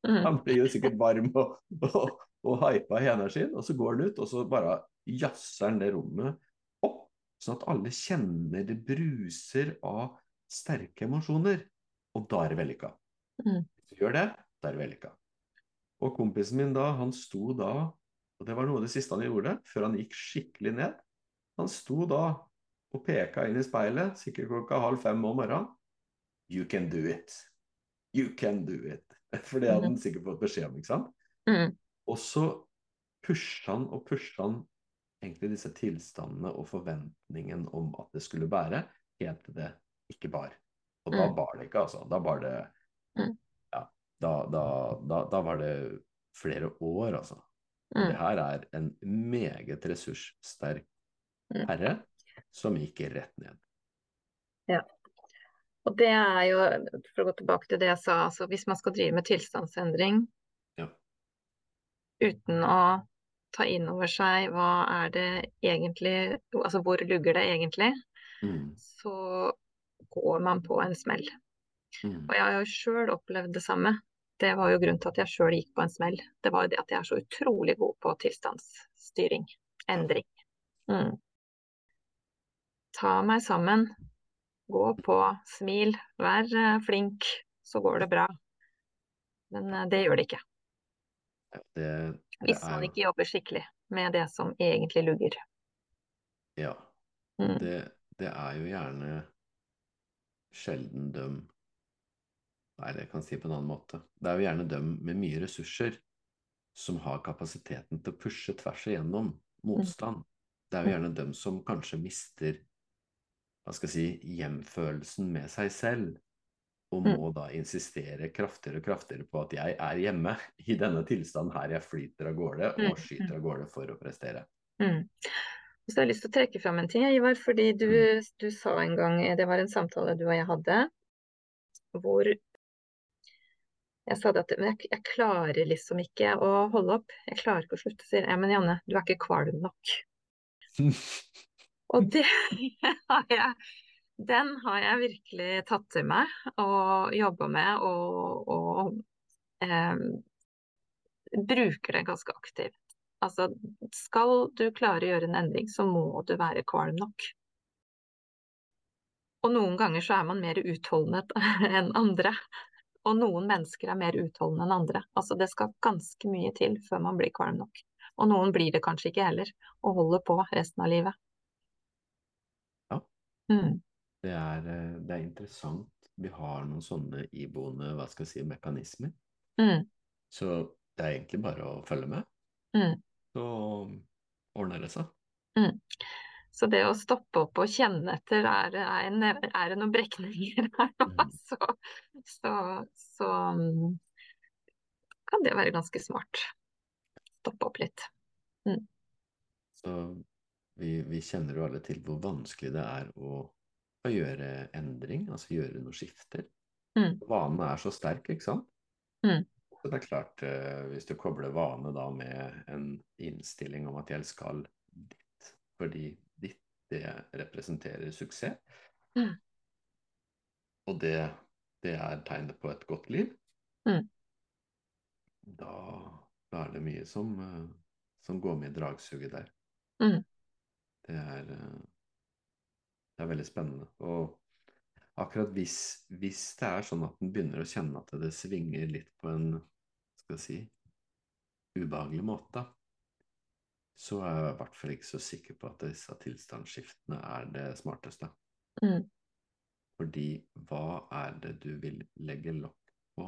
Speaker 1: Mm. Han blir jo sikkert varm og, og, og hypa i energien, og så går han ut, og så bare jazzer han det rommet opp, sånn at alle kjenner det bruser av sterke emosjoner. Og da er det vellykka. Mm. Hvis du gjør det, da er det vellykka. Og kompisen min da, han sto da, og det var noe av det siste han gjorde, før han gikk skikkelig ned. Han sto da og peka inn i speilet, sikkert klokka halv fem om morgenen. You can do it. You can do it. For det hadde han sikkert fått beskjed om, ikke sant?
Speaker 2: Mm.
Speaker 1: Og så pusha han og pusha han egentlig disse tilstandene og forventningen om at det skulle bære, helt til det ikke bar. Og da
Speaker 2: Mm.
Speaker 1: bar det ikke, altså. Da bar det
Speaker 2: Mm.
Speaker 1: Ja, da, da, da, da var det flere år, altså. Mm. det her er en meget ressurssterk
Speaker 2: Mm.
Speaker 1: herre som gikk rett ned.
Speaker 2: Og det er jo, for å gå tilbake til det jeg sa, altså hvis man skal drive med tilstandsendring
Speaker 1: Ja.
Speaker 2: uten å ta inn over seg hva er det egentlig, altså hvor lugger det egentlig,
Speaker 1: Mm.
Speaker 2: så går man på en smell.
Speaker 1: Mm.
Speaker 2: Og jeg har jo sjøl opplevd det samme. Det var jo grunnen til at jeg sjøl gikk på en smell. Det var jo det at jeg er så utrolig god på tilstandsstyring, endring. Mm. Ta meg sammen, gå på, smil, vær eh, flink, så går det bra. Men eh, det gjør det ikke,
Speaker 1: Det, Det, er...
Speaker 2: hvis
Speaker 1: man
Speaker 2: ikke jobber skikkelig med det som egentlig lugger.
Speaker 1: Ja.
Speaker 2: Mm.
Speaker 1: Det, det er jo gjerne sjelden døm Nei, det kan jeg si på en annen måte. Det er jo gjerne døm med mye ressurser som har kapasiteten til å pushe tvers igjennom motstand. Det er jo gjerne dem som kanskje mister hva skal jeg si, hjemfølelsen med seg selv, og må da insistere kraftigere og kraftigere på at jeg er hjemme i denne tilstanden her jeg flyter av gårde
Speaker 2: Mm,
Speaker 1: og skyter av gårde for å prestere.
Speaker 2: Mm. Så jeg har lyst til å trekke fram en ting, Ivar, fordi du,
Speaker 1: Mm.
Speaker 2: du sa en gang, det var en samtale du og jeg hadde, hvor jeg sa det at jeg, jeg klarer liksom ikke å holde opp. Jeg klarer ikke å slutte. Sier jeg, men Janne, du er ikke kvalm nok. Og det har jeg Den har jeg virkelig tatt til meg og jobba med og, og eh, bruker det ganske aktivt. Altså, skal du klare å gjøre en endring, så må du være kvalm nok. Og noen ganger så er man mer utholdende enn andre. Og noen mennesker er mer utholdende enn andre. Altså det skal ganske mye til før man blir kvalm nok. Og noen blir det kanskje ikke heller, og holder på resten av livet. Mm.
Speaker 1: Det er, eh, det er interessant. Vi har noen sånne iboende hva skal jeg si, mekanismer.
Speaker 2: Mm.
Speaker 1: Så det er egentlig bare å følge med.
Speaker 2: Mm.
Speaker 1: Så ordner det seg.
Speaker 2: Mm. Så det å stoppe opp og kjenne etter, er, er, en, er det noen brekninger her nå,
Speaker 1: Mm.
Speaker 2: så, så, så mm, kan det være ganske smart. Stoppe opp litt.
Speaker 1: Så vi, vi kjenner jo alle til hvor vanskelig det er å, å gjøre endring, altså gjøre noen skifter.
Speaker 2: Mm.
Speaker 1: Vanen er så sterk, ikke sant?
Speaker 2: Mm.
Speaker 1: Så det er klart, eh, hvis du kobler vane da med en innstilling om at jeg skal ditt, fordi ditt, det representerer suksess,
Speaker 2: Mm.
Speaker 1: og det, det er tegnet på et godt liv,
Speaker 2: Mm.
Speaker 1: da, da er det mye som, eh, som går med i dragsuget der.
Speaker 2: Mm.
Speaker 1: Det er, eh, det er veldig spennende. Og akkurat hvis, hvis det er sånn at en begynner å kjenne at det svinger litt på en skal jeg si, ubehagelig måte, så er jeg i hvert fall ikke så sikker på at disse tilstandsskiftene er det smarteste.
Speaker 2: Mm.
Speaker 1: Fordi hva er det du vil legge lokk på?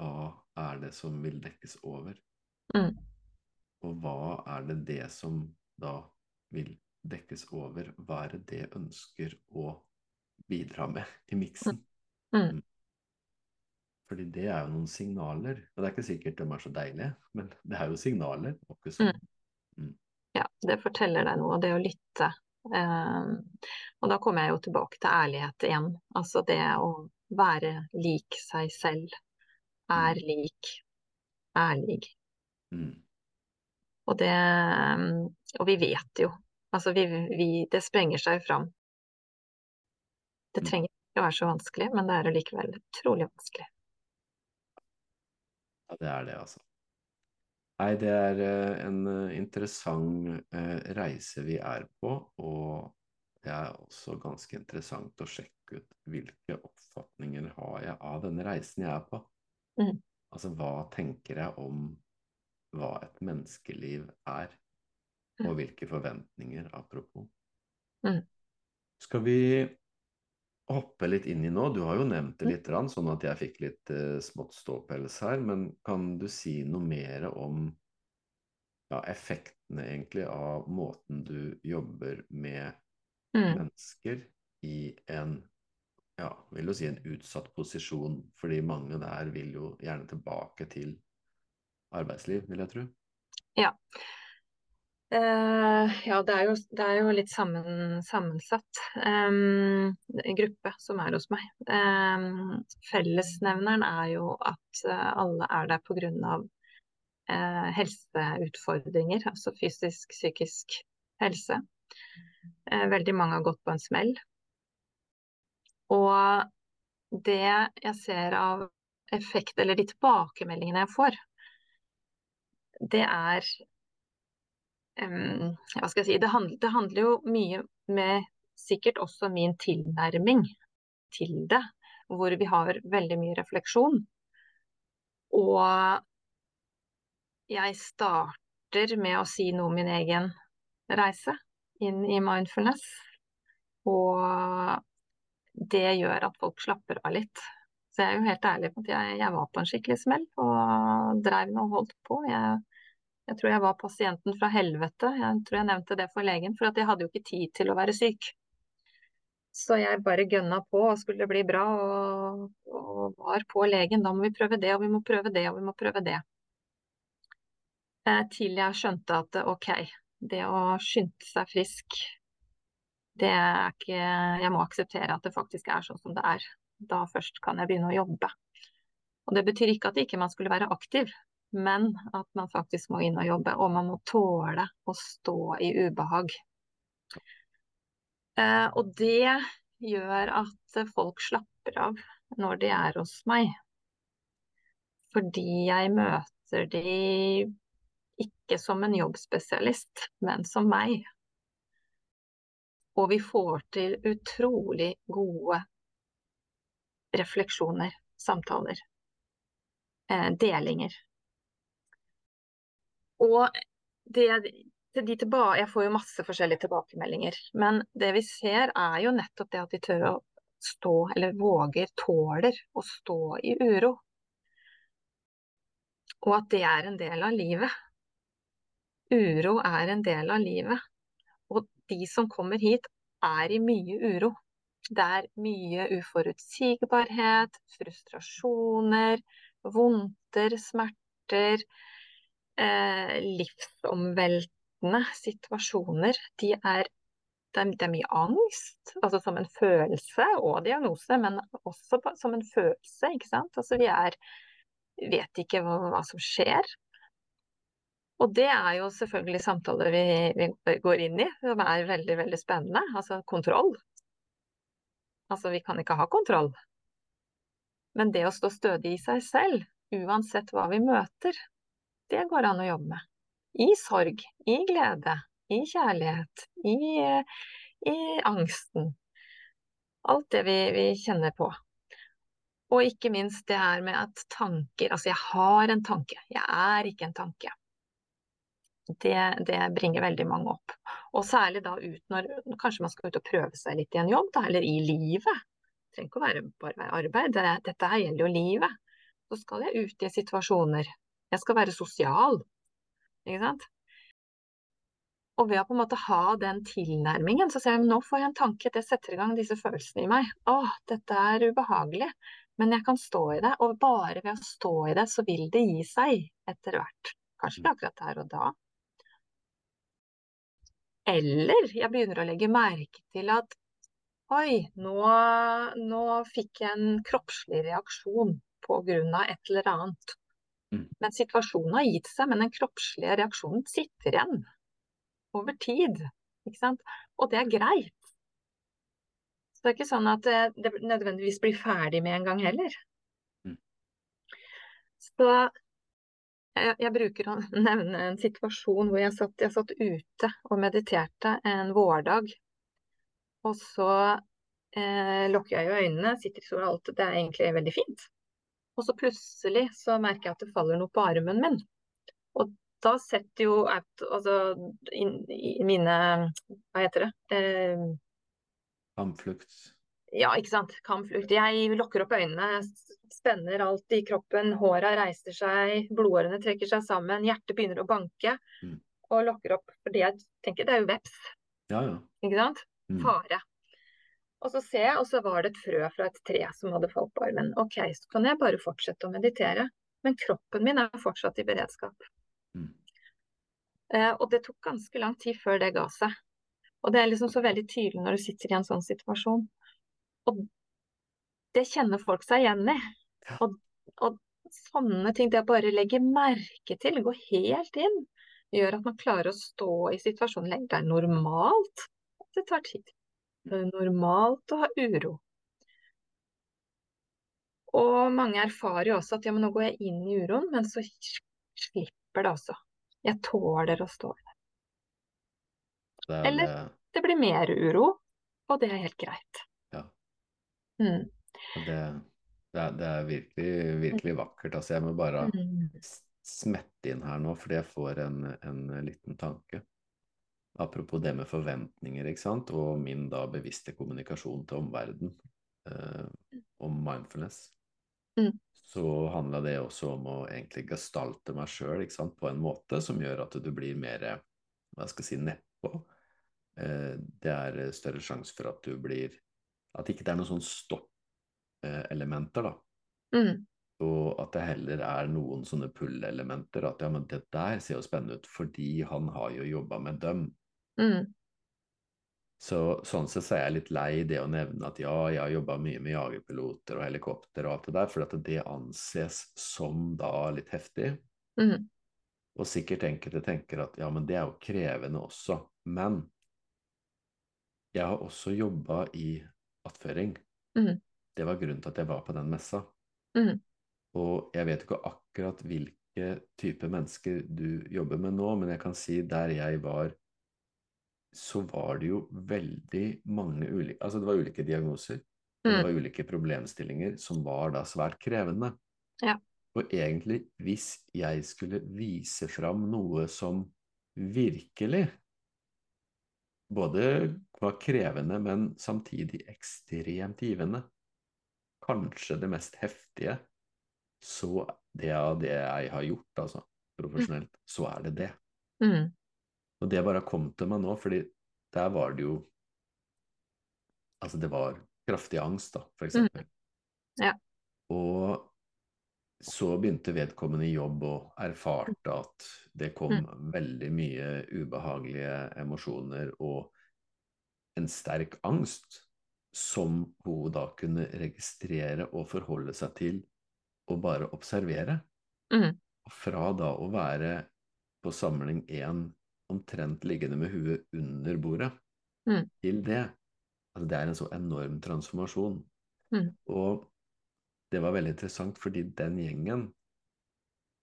Speaker 1: Hva er det som vil dekkes over?
Speaker 2: Mm.
Speaker 1: Og hva er det det som da vil dekkes over? Hva er det ønsker å bidra med i miksen?
Speaker 2: Mm.
Speaker 1: Fordi det er jo noen signaler. Og det er ikke sikkert de er så deilige, men det er jo signaler. og ikke sånn.
Speaker 2: Ja, det forteller deg noe, det å lytte. Eh, og da kommer jeg jo tilbake til ærlighet igjen. Altså det å være lik seg selv. Er
Speaker 1: Mm.
Speaker 2: lik. Ærlig.
Speaker 1: Mm.
Speaker 2: Og det Og vi vet jo. Altså vi, vi Det sprenger seg fram. Det
Speaker 1: Mm.
Speaker 2: trenger ikke å være så vanskelig, men det er allikevel utrolig vanskelig.
Speaker 1: Ja, det er det, altså. Nei, det er eh, en eh, interessant eh, reise vi er på, og det er også ganske interessant å sjekke ut hvilke oppfatninger har jeg av denne reisen jeg er på.
Speaker 2: Mm.
Speaker 1: Altså, hva tenker jeg om hva et menneskeliv er,
Speaker 2: Mm.
Speaker 1: og hvilke forventninger, apropos.
Speaker 2: Mm.
Speaker 1: Skal vi hoppe litt inn i nå? Du har jo nevnt det litt, sånn at jeg fikk litt uh, smått ståpels her. Men kan du si noe mer om ja, effektene egentlig av måten du jobber med mm. mennesker i en ja, vil jo si en utsatt posisjon, fordi mange der vil jo gjerne tilbake til arbeidsliv, vil jeg tro.
Speaker 2: Ja. Uh, ja, det er, jo, det er jo litt sammen, sammensatt um, gruppe som er hos meg. Um, fellesnevneren er jo at alle er der pga. Uh, helseutfordringer, altså fysisk, psykisk helse. Uh, veldig mange har gått på en smell. Og det jeg ser av effekt, eller de tilbakemeldingene jeg får, det er um, Hva skal jeg si det handler, det handler, jo mye med sikkert også min tilnærming til det, hvor vi har veldig mye refleksjon. Og jeg starter med å si noe om min egen reise inn i mindfulness. Og det gjør at folk slapper av litt. Så jeg er jo helt ærlig på at jeg, jeg var på en skikkelig smell og dreiv og holdt på. Jeg jeg tror jeg var pasienten fra helvete. Jeg tror jeg nevnte det for legen, for jeg hadde jo ikke tid til å være syk. Så jeg bare gønna på og skulle bli bra, og, og, var på legen. Da må vi prøve det, og vi må prøve det, og vi må prøve det. Eh, til jeg skjønte at ok, det å skynde seg frisk, det er ikke Jeg må akseptere at det faktisk er sånn som det er. Da først kan jeg begynne å jobbe. Og det betyr ikke at ikke man skulle være aktiv, men at man faktisk må inn og jobbe. Og man må tåle å stå i ubehag. Eh, og det gjør at folk slapper av når de er hos meg. Fordi jeg møter de ikke som en jobbspesialist, men som meg. Og vi får til utrolig gode refleksjoner, samtaler, eh, delinger. Og det, de tilba, jeg får jo masse forskjellige tilbakemeldinger, men det vi ser er jo nettopp det at de tør å stå, eller våger, tåler å stå i uro. Og at det er en del av livet. Uro er en del av livet. Og de som kommer hit, er i mye uro. Det er mye uforutsigbarhet, frustrasjoner, vondter, smerter eh, livsomveltende situasjoner. De er, det, er, er mye angst, altså som en følelse og diagnose, men også som en følelse, ikke sant. Altså vi er vet ikke hva, hva som skjer. Og det er jo selvfølgelig samtaler vi, vi, går inn i, som er veldig, veldig spennende. Altså kontroll. Altså vi kan ikke ha kontroll. Men det å stå stødig i seg selv, uansett hva vi møter, det går an å jobbe med. I sorg, i glede, i kjærlighet, i, i angsten. Alt det vi, vi, kjenner på. Og ikke minst det her med at tanker Altså, jeg har en tanke, jeg er ikke en tanke. Det, det, bringer veldig mange opp. Og særlig da ut når kanskje man skal ut og prøve seg litt i en jobb, da, eller i livet. Det trenger ikke å være bare arbeid, dette her gjelder jo livet. Så skal jeg ut i situasjoner jeg skal være sosial. Ikke sant? Og ved å på en måte ha den tilnærmingen, så ser jeg at nå får jeg en tanke, det setter i gang disse følelsene i meg. Å, dette er ubehagelig, men jeg kan stå i det. Og bare ved å stå i det, så vil det gi seg etter hvert. Kanskje ikke akkurat der og da. Eller jeg begynner å legge merke til at oi, nå, nå fikk jeg en kroppslig reaksjon på grunn av et eller annet. Mm. Men situasjonen har gitt seg, men den kroppslige reaksjonen sitter igjen over tid. Og det er greit. Så det er ikke sånn at det nødvendigvis blir ferdig med en gang heller. Mm. Så jeg, jeg, bruker å nevne en situasjon hvor jeg satt, jeg satt ute og mediterte en vårdag. Og så eh, lukker jeg øynene, sitter i sola, alt det er egentlig veldig fint. Og så plutselig så merker jeg at det faller noe på armen min. Og da setter jo altså i, mine Hva heter det? Eh,
Speaker 1: Kampflukt.
Speaker 2: Ja, ikke sant. Kampflukt. Jeg lukker opp øynene, spenner alt i kroppen, håra reiser seg, blodårene trekker seg sammen, hjertet begynner å banke.
Speaker 1: Mm.
Speaker 2: Og lukker opp. Fordi jeg tenker det er jo veps,
Speaker 1: Ja, ja.
Speaker 2: ikke sant.
Speaker 1: Mm.
Speaker 2: Fare. Og så ser jeg, og så var det et frø fra et tre som hadde falt på armen. Ok, så kan jeg bare fortsette å meditere. Men kroppen min er fortsatt i beredskap.
Speaker 1: Mm.
Speaker 2: Eh, og det tok ganske lang tid før det ga seg. Og det er liksom så veldig tydelig når du sitter i en sånn situasjon. Og det kjenner folk seg igjen i.
Speaker 1: Ja.
Speaker 2: Og, og sånne ting, det å bare legge merke til, gå helt inn, gjør at man klarer å stå i situasjonen lenger. Det er normalt at det tar tid. Det er normalt å ha uro. Og mange erfarer jo også at ja, men nå går jeg inn i uroen, men så slipper det også. Jeg tåler å stå i det.
Speaker 1: Det er
Speaker 2: Eller-
Speaker 1: det,
Speaker 2: Det blir mer uro, og det er helt greit.
Speaker 1: Ja.
Speaker 2: Mm.
Speaker 1: det, det, er, det er virkelig, virkelig vakkert. Altså, jeg må bare
Speaker 2: Mm.
Speaker 1: smette inn her nå, fordi jeg får en, en liten tanke. Apropos det med forventninger, ikke sant, og min da bevisste kommunikasjon til omverdenen eh, om mindfulness.
Speaker 2: Mm.
Speaker 1: Så handla det også om å egentlig gestalte meg sjøl på en måte som gjør at du blir mer hva skal jeg si, nedpå. Eh, det er større sjanse for at du blir At ikke det er noen sånn stoppelementer, da.
Speaker 2: Mm.
Speaker 1: Og at det heller er noen sånne pull-elementer. At ja, men det der ser jo spennende ut, fordi han har jo jobba med dem.
Speaker 2: Mm.
Speaker 1: Så sånn sett så er jeg litt lei det å nevne at ja, jeg har jobba mye med jagerpiloter og helikopter og alt det der, for at det anses som da litt heftig.
Speaker 2: Mm.
Speaker 1: Og sikkert enkelte tenker at ja, men det er jo krevende også. Men jeg har også jobba i attføring.
Speaker 2: Mm.
Speaker 1: Det var grunnen til at jeg var på den messa.
Speaker 2: Mm.
Speaker 1: Og jeg vet ikke akkurat hvilke type mennesker du jobber med nå, men jeg kan si der jeg var, så var det jo veldig mange ulike Altså det var ulike diagnoser. Mm. det
Speaker 2: Mm.
Speaker 1: var ulike problemstillinger som var da svært krevende.
Speaker 2: Ja.
Speaker 1: Og egentlig, hvis jeg skulle vise fram noe som virkelig både var krevende, men samtidig ekstremt givende, kanskje det mest heftige, så det av det jeg har gjort, altså profesjonelt, så er det det.
Speaker 2: Mm.
Speaker 1: Og det bare kom til meg nå, fordi der var det jo Altså, det var kraftig angst, da, for eksempel.
Speaker 2: Ja.
Speaker 1: Og så begynte vedkommende i jobb og erfarte at det kom veldig mye ubehagelige emosjoner og en sterk angst som hun da kunne registrere og forholde seg til og bare observere.
Speaker 2: Mm.
Speaker 1: Fra da å være på samling én omtrent liggende med huet under bordet,
Speaker 2: Mm.
Speaker 1: til det. Altså det er en så enorm transformasjon.
Speaker 2: Mm.
Speaker 1: Og det var veldig interessant, fordi den gjengen,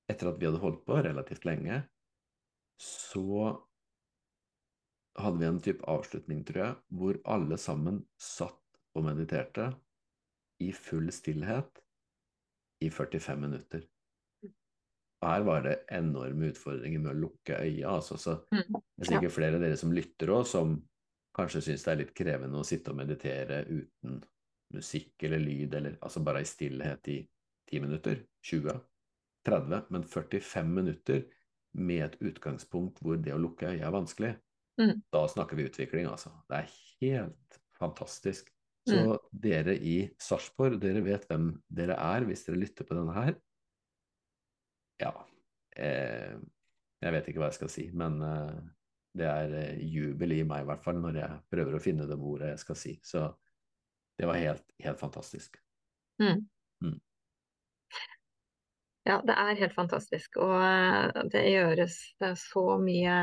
Speaker 1: etter at vi hadde holdt på relativt lenge, så hadde vi en type avslutning, tror jeg, hvor alle sammen satt og mediterte i full stillhet i 45 minutter. Her var det enorme utfordringer med å lukke øya. Altså, så
Speaker 2: Mm.
Speaker 1: det er sikkert flere av dere som lytter òg, som kanskje syns det er litt krevende å sitte og meditere uten musikk eller lyd, eller altså bare i stillhet i 10 minutter, 20, 30, men 45 minutter med et utgangspunkt hvor det å lukke øya er vanskelig.
Speaker 2: Mm.
Speaker 1: Da snakker vi utvikling, altså. Det er helt fantastisk. Så dere i Sarpsborg, dere vet hvem dere er hvis dere lytter på denne her. Ja. Eh, jeg vet ikke hva jeg skal si, men eh, det er eh, jubel i meg i hvert fall når jeg prøver å finne det ordet jeg skal si. Så det var helt, helt fantastisk.
Speaker 2: Mm.
Speaker 1: Mm.
Speaker 2: Ja, det er helt fantastisk. Og eh, det gjøres det så mye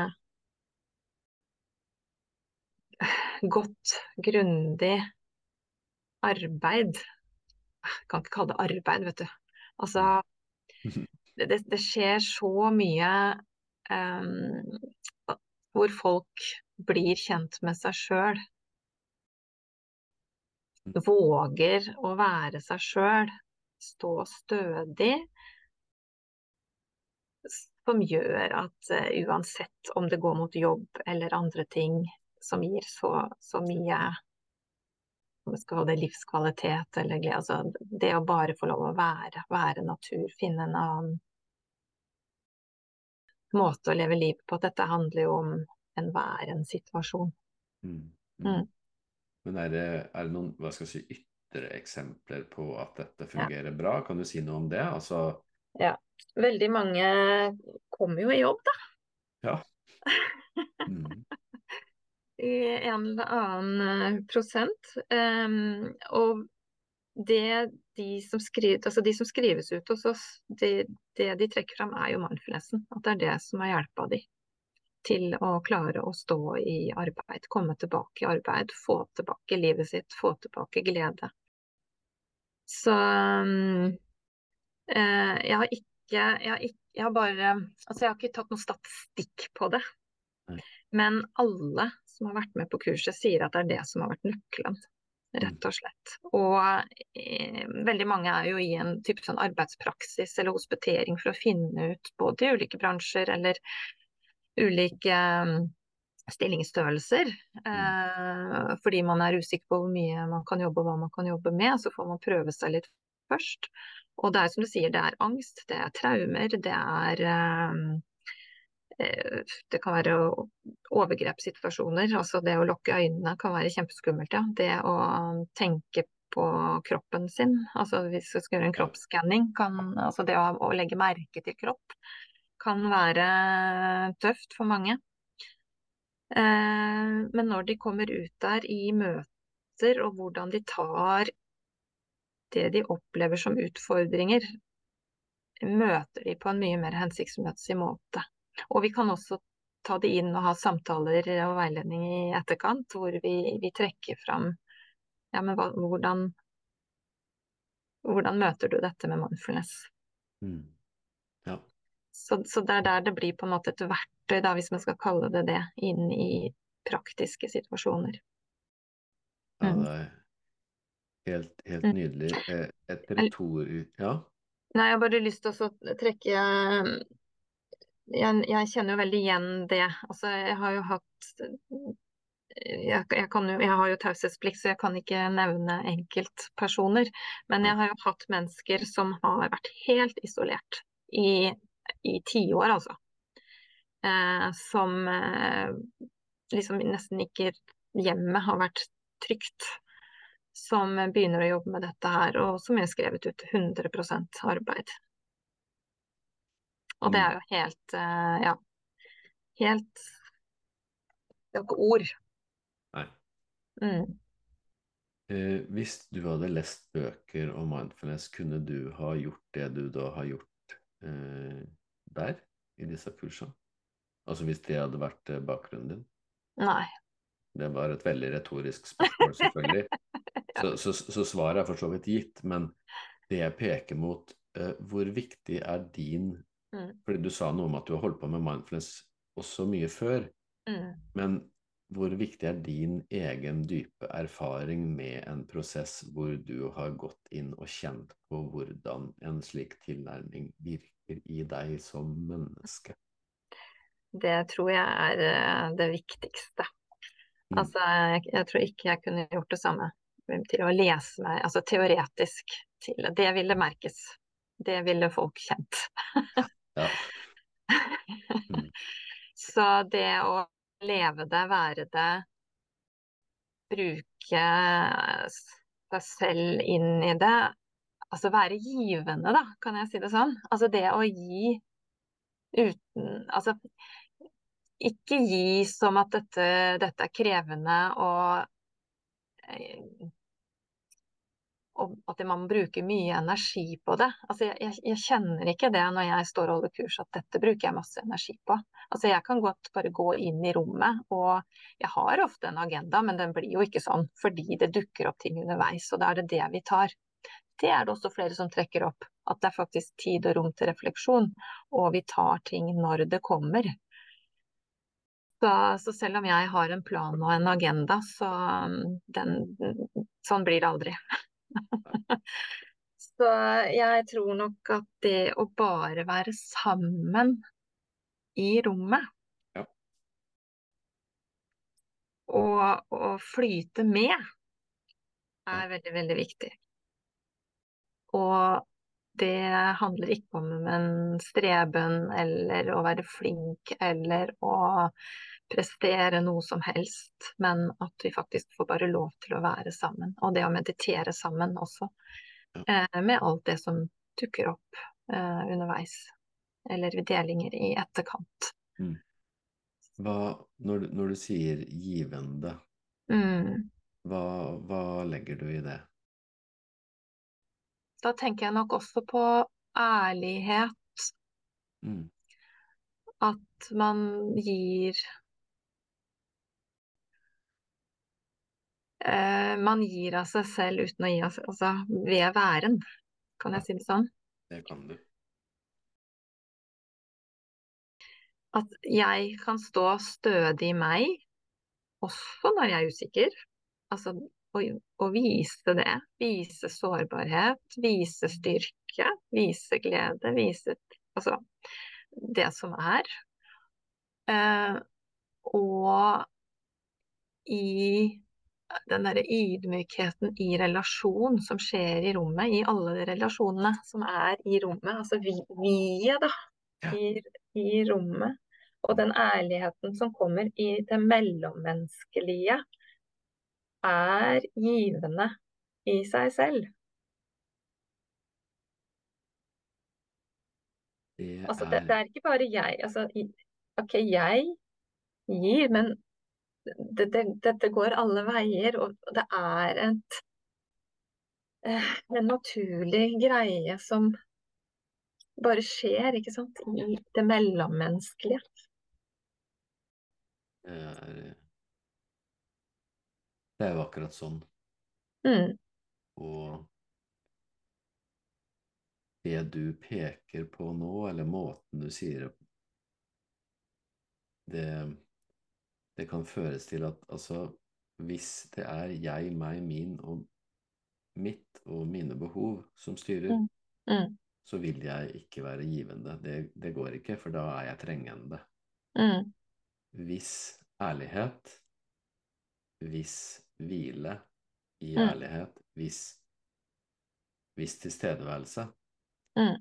Speaker 2: godt, grundig arbeid. Jeg kan ikke kalle det arbeid, vet du. Altså, det, det- skjer så mye um, hvor folk blir kjent med seg sjøl. Våger å være seg sjøl. Stå stødig. Som gjør at uh, uansett om det går mot jobb eller andre ting som gir så, så mye skal det livskvalitet eller glede. Altså, det å bare få lov å være, være natur, finne en annen måte å leve livet på. Dette handler jo om en væren-situasjon.
Speaker 1: Mm. Mm.
Speaker 2: Mm.
Speaker 1: Men er det, er det noen hva skal jeg si, ytre eksempler på at dette fungerer ja. bra? Kan du si noe om det? Altså...
Speaker 2: Ja. Veldig mange kommer jo i jobb, da.
Speaker 1: Ja. Mm.
Speaker 2: I en eller annen eh, prosent. Um, og det de som, skriver, altså de som skrives ut hos oss, det, det, de trekker fram er jo mindfulnessen. At det er det som har hjelpa de til å klare å stå i arbeid, komme tilbake i arbeid, få tilbake livet sitt, få tilbake glede. Så um, eh, jeg har ikke jeg har, ikke, jeg har bare Altså, jeg har ikke tatt noe statistikk på det. Men alle som har vært med på kurset, sier at det er det som har vært nøkkelen rett og slett. Og eh, veldig mange er jo i en type sånn arbeidspraksis eller hospitering for å finne ut både i ulike bransjer eller ulike um, stillingsstørrelser. Eh, fordi man er usikker på hvor mye man kan jobbe og hva man kan jobbe med. Så får man prøve seg litt først. Og det er som du sier, det er angst, det er traumer, det er um, det kan være overgrepssituasjoner. Altså det å lukke øynene kan være kjempeskummelt, ja. Det å tenke på kroppen sin, altså hvis vi skal gjøre en kroppsskanning, altså det å, å, legge merke til kropp, kan være tøft for mange. Eh, men når de kommer ut der i møter, og hvordan de tar det de opplever som utfordringer, møter de på en mye mer hensiktsmessig måte. Og vi kan også ta det inn og ha samtaler og veiledning i etterkant, hvor vi, vi trekker fram ja, men hva, hvordan, hvordan møter du dette med mindfulness?
Speaker 1: Mm. Ja.
Speaker 2: Så, så, det er der det blir på en måte et verktøy, da, hvis man skal kalle det det, inn i praktiske situasjoner.
Speaker 1: Ja, mm. det er helt, helt mm. nydelig. Eh, et retor... Ja?
Speaker 2: Nei, jeg har bare lyst til å trekke jeg, jeg, kjenner jo veldig igjen det. Altså, jeg har jo hatt jeg, jeg, jo, jeg har jo taushetsplikt, så jeg kan ikke nevne enkeltpersoner. Men jeg har jo hatt mennesker som har vært helt isolert i, i tiår, altså. Eh, som eh, liksom nesten ikke hjemmet har vært trygt. Som begynner å jobbe med dette her, og som er skrevet ut 100% arbeid. Og det mm. er jo helt uh, Ja. Helt Det er ikke ord.
Speaker 1: Nei.
Speaker 2: Mm.
Speaker 1: Eh, hvis du hadde lest bøker om mindfulness, kunne du ha gjort det du da har gjort eh, der, i disse kursene? Altså hvis det hadde vært eh, bakgrunnen din?
Speaker 2: Nei.
Speaker 1: Det var et veldig retorisk spørsmål, selvfølgelig. ja. så, så, så, svaret er for så vidt gitt, men det jeg peker mot, eh, hvor viktig er din Mm. Fordi du sa noe om at du har holdt på med mindfulness også mye før.
Speaker 2: Mm.
Speaker 1: Men hvor viktig er din egen dype erfaring med en prosess hvor du har gått inn og kjent på hvordan en slik tilnærming virker i deg som menneske?
Speaker 2: Det tror jeg er eh, det viktigste. Mm. Altså, jeg, jeg, tror ikke jeg kunne gjort det samme til å lese meg, altså teoretisk til Det ville merkes. Det ville folk kjent.
Speaker 1: Ja. Mm.
Speaker 2: Så det å leve det, være det, bruke seg selv inn i det, altså være givende, da, kan jeg si det sånn. Altså det å gi uten Altså ikke gi som at dette, dette er krevende og eh, og at man bruker mye energi på det. Altså, jeg, jeg, kjenner ikke det når jeg står og holder kurs, at dette bruker jeg masse energi på. Altså, jeg kan godt bare gå inn i rommet, og jeg har ofte en agenda, men den blir jo ikke sånn fordi det dukker opp ting underveis, og da er det det vi tar. Det er det også flere som trekker opp, at det er faktisk tid og rom til refleksjon, og vi tar ting når det kommer. Så, så selv om jeg har en plan og en agenda, så den, sånn blir det aldri. Så jeg tror nok at det å bare være sammen i rommet
Speaker 1: ja.
Speaker 2: og, og, flyte med er veldig, veldig viktig. Og det handler ikke om en streben eller å være flink eller å prestere noe som helst, men at vi faktisk får bare lov til å være sammen. Og det å meditere sammen også, eh, med alt det som dukker opp eh, underveis. Eller delinger i etterkant.
Speaker 1: Mm. Hva, når, når, du sier givende,
Speaker 2: mm.
Speaker 1: hva, hva legger du i det?
Speaker 2: Da tenker jeg nok også på ærlighet.
Speaker 1: Mm.
Speaker 2: At man gir Man gir av seg selv uten å gi av seg Altså ved væren, kan jeg si det sånn?
Speaker 1: Det kan du.
Speaker 2: At jeg kan stå stødig i meg, også når jeg er usikker. Altså å, vise det. Vise sårbarhet, vise styrke, vise glede, vise altså det som er. Eh, og i den derre ydmykheten i relasjon som skjer i rommet, i alle de relasjonene som er i rommet, altså vi-et, da, i, i rommet. Og den ærligheten som kommer i det mellommenneskelige er givende i seg selv.
Speaker 1: Det er...
Speaker 2: Altså, det, det er ikke bare jeg. Altså, OK, jeg gir, men det, det, dette går alle veier, og det er et, eh, en naturlig greie som bare skjer, ikke sant, i det mellommenneskelige.
Speaker 1: Det er det er jo akkurat sånn.
Speaker 2: Mm.
Speaker 1: Og det du peker på nå, eller måten du sier det det kan føres til at altså Hvis det er jeg, meg, min og mitt og mine behov som styrer,
Speaker 2: mm. Mm.
Speaker 1: så vil jeg ikke være givende. Det, det, går ikke, for da er jeg trengende.
Speaker 2: Mm.
Speaker 1: Hvis ærlighet, hvis hvile i
Speaker 2: mm.
Speaker 1: ærlighet, hvis, hvis tilstedeværelse,
Speaker 2: mm.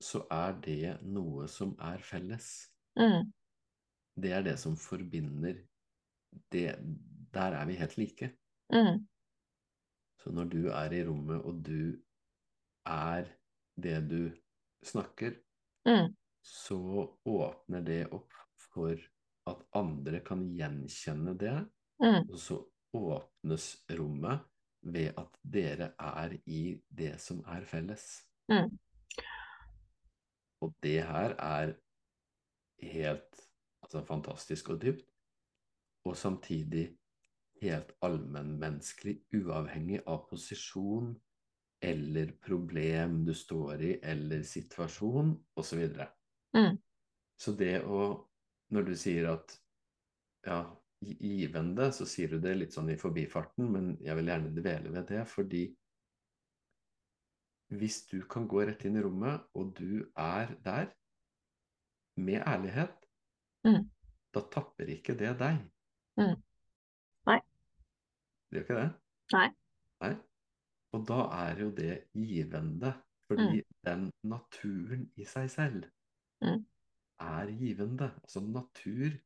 Speaker 1: så er det noe som er felles.
Speaker 2: Mm.
Speaker 1: Det er det som forbinder det, Der er vi helt like.
Speaker 2: Mm.
Speaker 1: Så når du er i rommet, og du er det du snakker,
Speaker 2: mm.
Speaker 1: så åpner det opp for at andre kan gjenkjenne det,
Speaker 2: mm.
Speaker 1: og så åpnes rommet ved at dere er i det som er felles.
Speaker 2: Mm.
Speaker 1: Og det her er helt altså, fantastisk og dypt, og samtidig helt allmennmenneskelig, uavhengig av posisjon eller problem du står i, eller situasjon, osv. Så,
Speaker 2: mm.
Speaker 1: så det å Når du sier at ja, givende, så sier du det litt sånn i forbifarten, men jeg vil gjerne dvele ved det, fordi hvis du kan gå rett inn i rommet, og du er der med ærlighet,
Speaker 2: mm.
Speaker 1: da tapper ikke det deg.
Speaker 2: Mm. Nei.
Speaker 1: Det gjør ikke det?
Speaker 2: Nei.
Speaker 1: Nei. Og da er jo det givende, fordi
Speaker 2: mm.
Speaker 1: den naturen i seg selv
Speaker 2: mm.
Speaker 1: er givende. Altså natur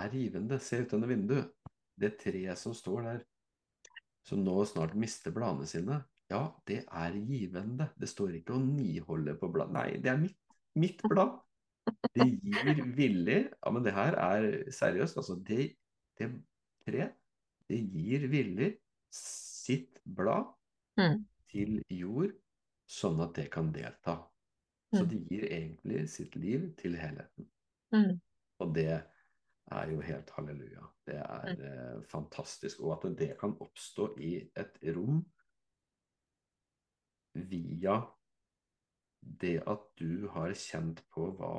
Speaker 1: er givende. Se ut gjennom vinduet. Det treet som står der, som nå snart mister bladene sine, ja, det er givende. Det står ikke å niholde på blad. Nei, det er mitt, mitt blad. Det gir villig Ja, men det her er seriøst. Altså, det, det tre, det gir villig sitt blad
Speaker 2: mm.
Speaker 1: til jord, sånn at det kan delta. Så
Speaker 2: mm.
Speaker 1: det gir egentlig sitt liv til helheten.
Speaker 2: Mm.
Speaker 1: Og det er jo helt halleluja. Det er mm. eh, fantastisk. Og at det kan oppstå i et rom via det at du har kjent på hva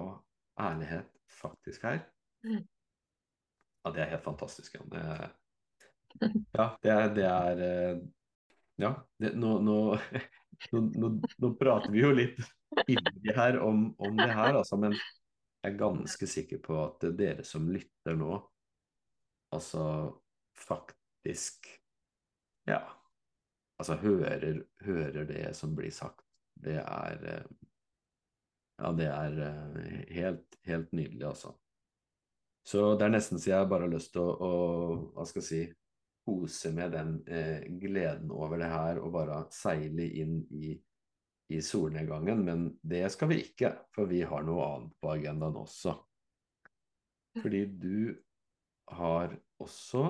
Speaker 1: ærlighet faktisk er.
Speaker 2: Mm.
Speaker 1: Ja, det er helt fantastisk. Ja, det, ja, det er, det er eh, Ja, det, nå, nå, nå, nå, prater vi jo litt inni her om, om det her, altså, men jeg er ganske sikker på at dere som lytter nå, altså faktisk Ja. altså hører, hører det som blir sagt. Det er eh, Ja, det er eh, helt, helt nydelig, altså. Så det er nesten så jeg bare har lyst til å, å hva skal jeg si, kose med den eh, gleden over det her og bare seile inn i, i, solnedgangen. Men det skal vi ikke, for vi har noe annet på agendaen også. Fordi du har også,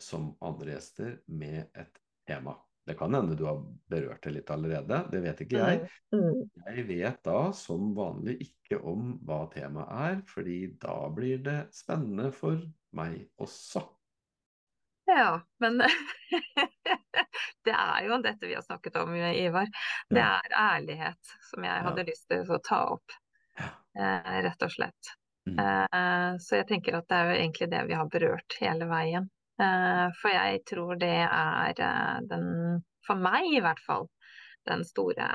Speaker 1: som andre gjester, med et tema. Det kan hende du har berørt det litt allerede, det vet ikke jeg. Mm, mm. Jeg vet da som vanlig ikke om hva temaet er, fordi da blir det spennende for meg også.
Speaker 2: Ja, men det er jo dette vi har snakket om, Ivar. Det er ærlighet som jeg hadde ja. lyst til å ta opp, eh, rett og slett. Mm. Eh, så jeg tenker at det er jo egentlig det vi har berørt hele veien. Eh, for jeg tror det er eh, den, for meg i hvert fall, den store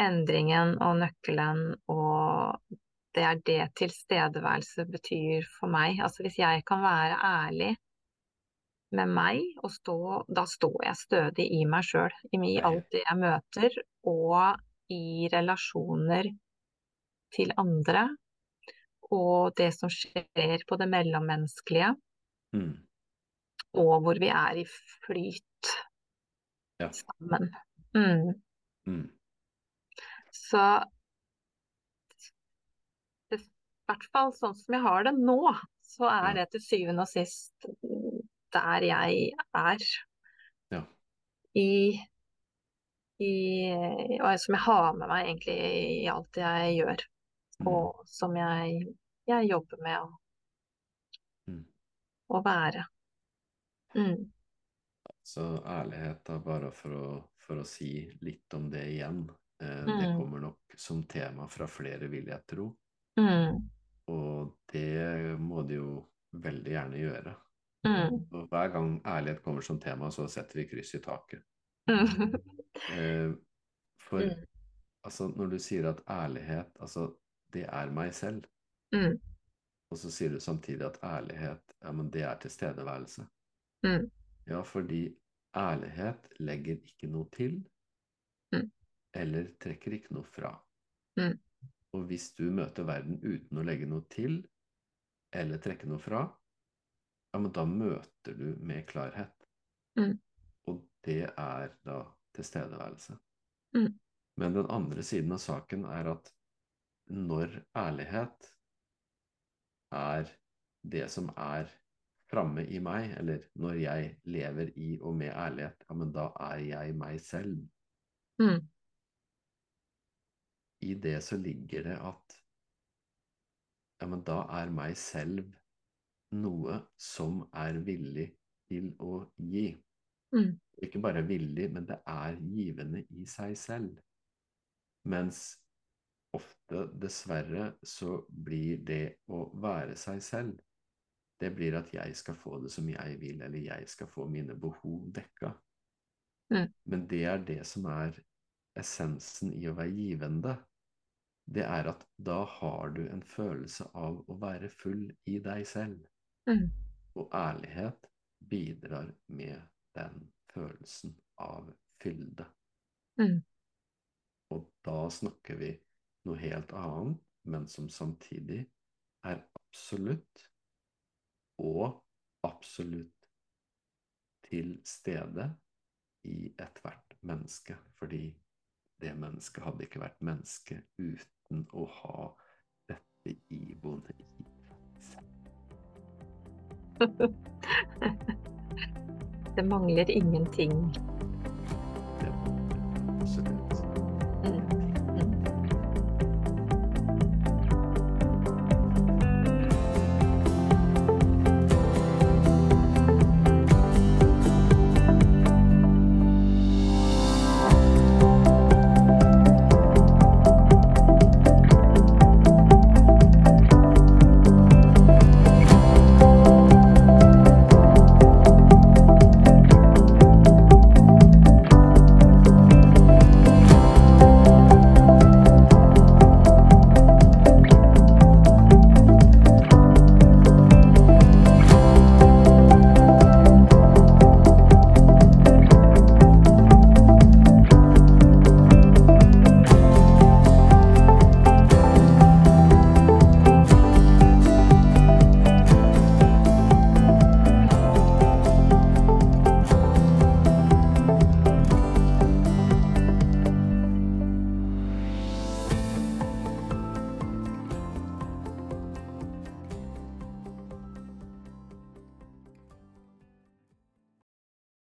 Speaker 2: endringen og nøkkelen, og det er det tilstedeværelse betyr for meg. Altså hvis jeg kan være ærlig med meg, stå, da står jeg stødig i meg sjøl, i alt det jeg møter, og i relasjoner til andre, og det som skjer på det mellommenneskelige. Mm. Og hvor vi er i flyt ja. sammen. Mm. Mm. Så i hvert fall sånn som jeg har det nå, så er det til syvende og sist der jeg er. Ja. I, i, og som jeg har med meg egentlig i alt jeg gjør og som jeg, jeg jobber med å, mm. å være. Mm.
Speaker 1: Så ærlighet, da, bare for å, for å, si litt om det igjen. Eh, mm. Det kommer nok som tema fra flere, vil jeg tro. Mm. Og det må det jo veldig gjerne gjøre. Mm. Og hver gang ærlighet kommer som tema, så setter vi kryss i taket. Mm. eh, for mm. altså, når du sier at ærlighet altså det er meg selv. Mm. Og så sier du samtidig at ærlighet, ja, men det er tilstedeværelse. Mm. Ja, fordi ærlighet legger ikke noe til, mm. eller trekker ikke noe fra. Mm. Og hvis du møter verden uten å legge noe til, eller trekke noe fra, ja, men da møter du med klarhet. Mm. Og det er da tilstedeværelse. Mm. Men den andre siden av saken er at når ærlighet er det som er framme i meg, eller når jeg lever i og med ærlighet, ja, men da er jeg meg selv. Mm. I det så ligger det at ja, men da er meg selv noe som er villig til å gi. Mm. Ikke bare villig, men det er givende i seg selv. Mens ofte, dessverre, så blir det å være seg selv Det blir at jeg skal få det som jeg vil, eller jeg skal få mine behov dekka. Mm. Men det er det som er essensen i å være givende. Det er at da har du en følelse av å være full i deg selv. Mm. Og ærlighet bidrar med den følelsen av fylde. Mm. Og da snakker vi noe helt annet, men som samtidig er absolutt og absolutt til stede i ethvert menneske. Fordi det mennesket hadde ikke vært menneske uten å ha dette iboende i seg.
Speaker 2: Det mangler ingenting.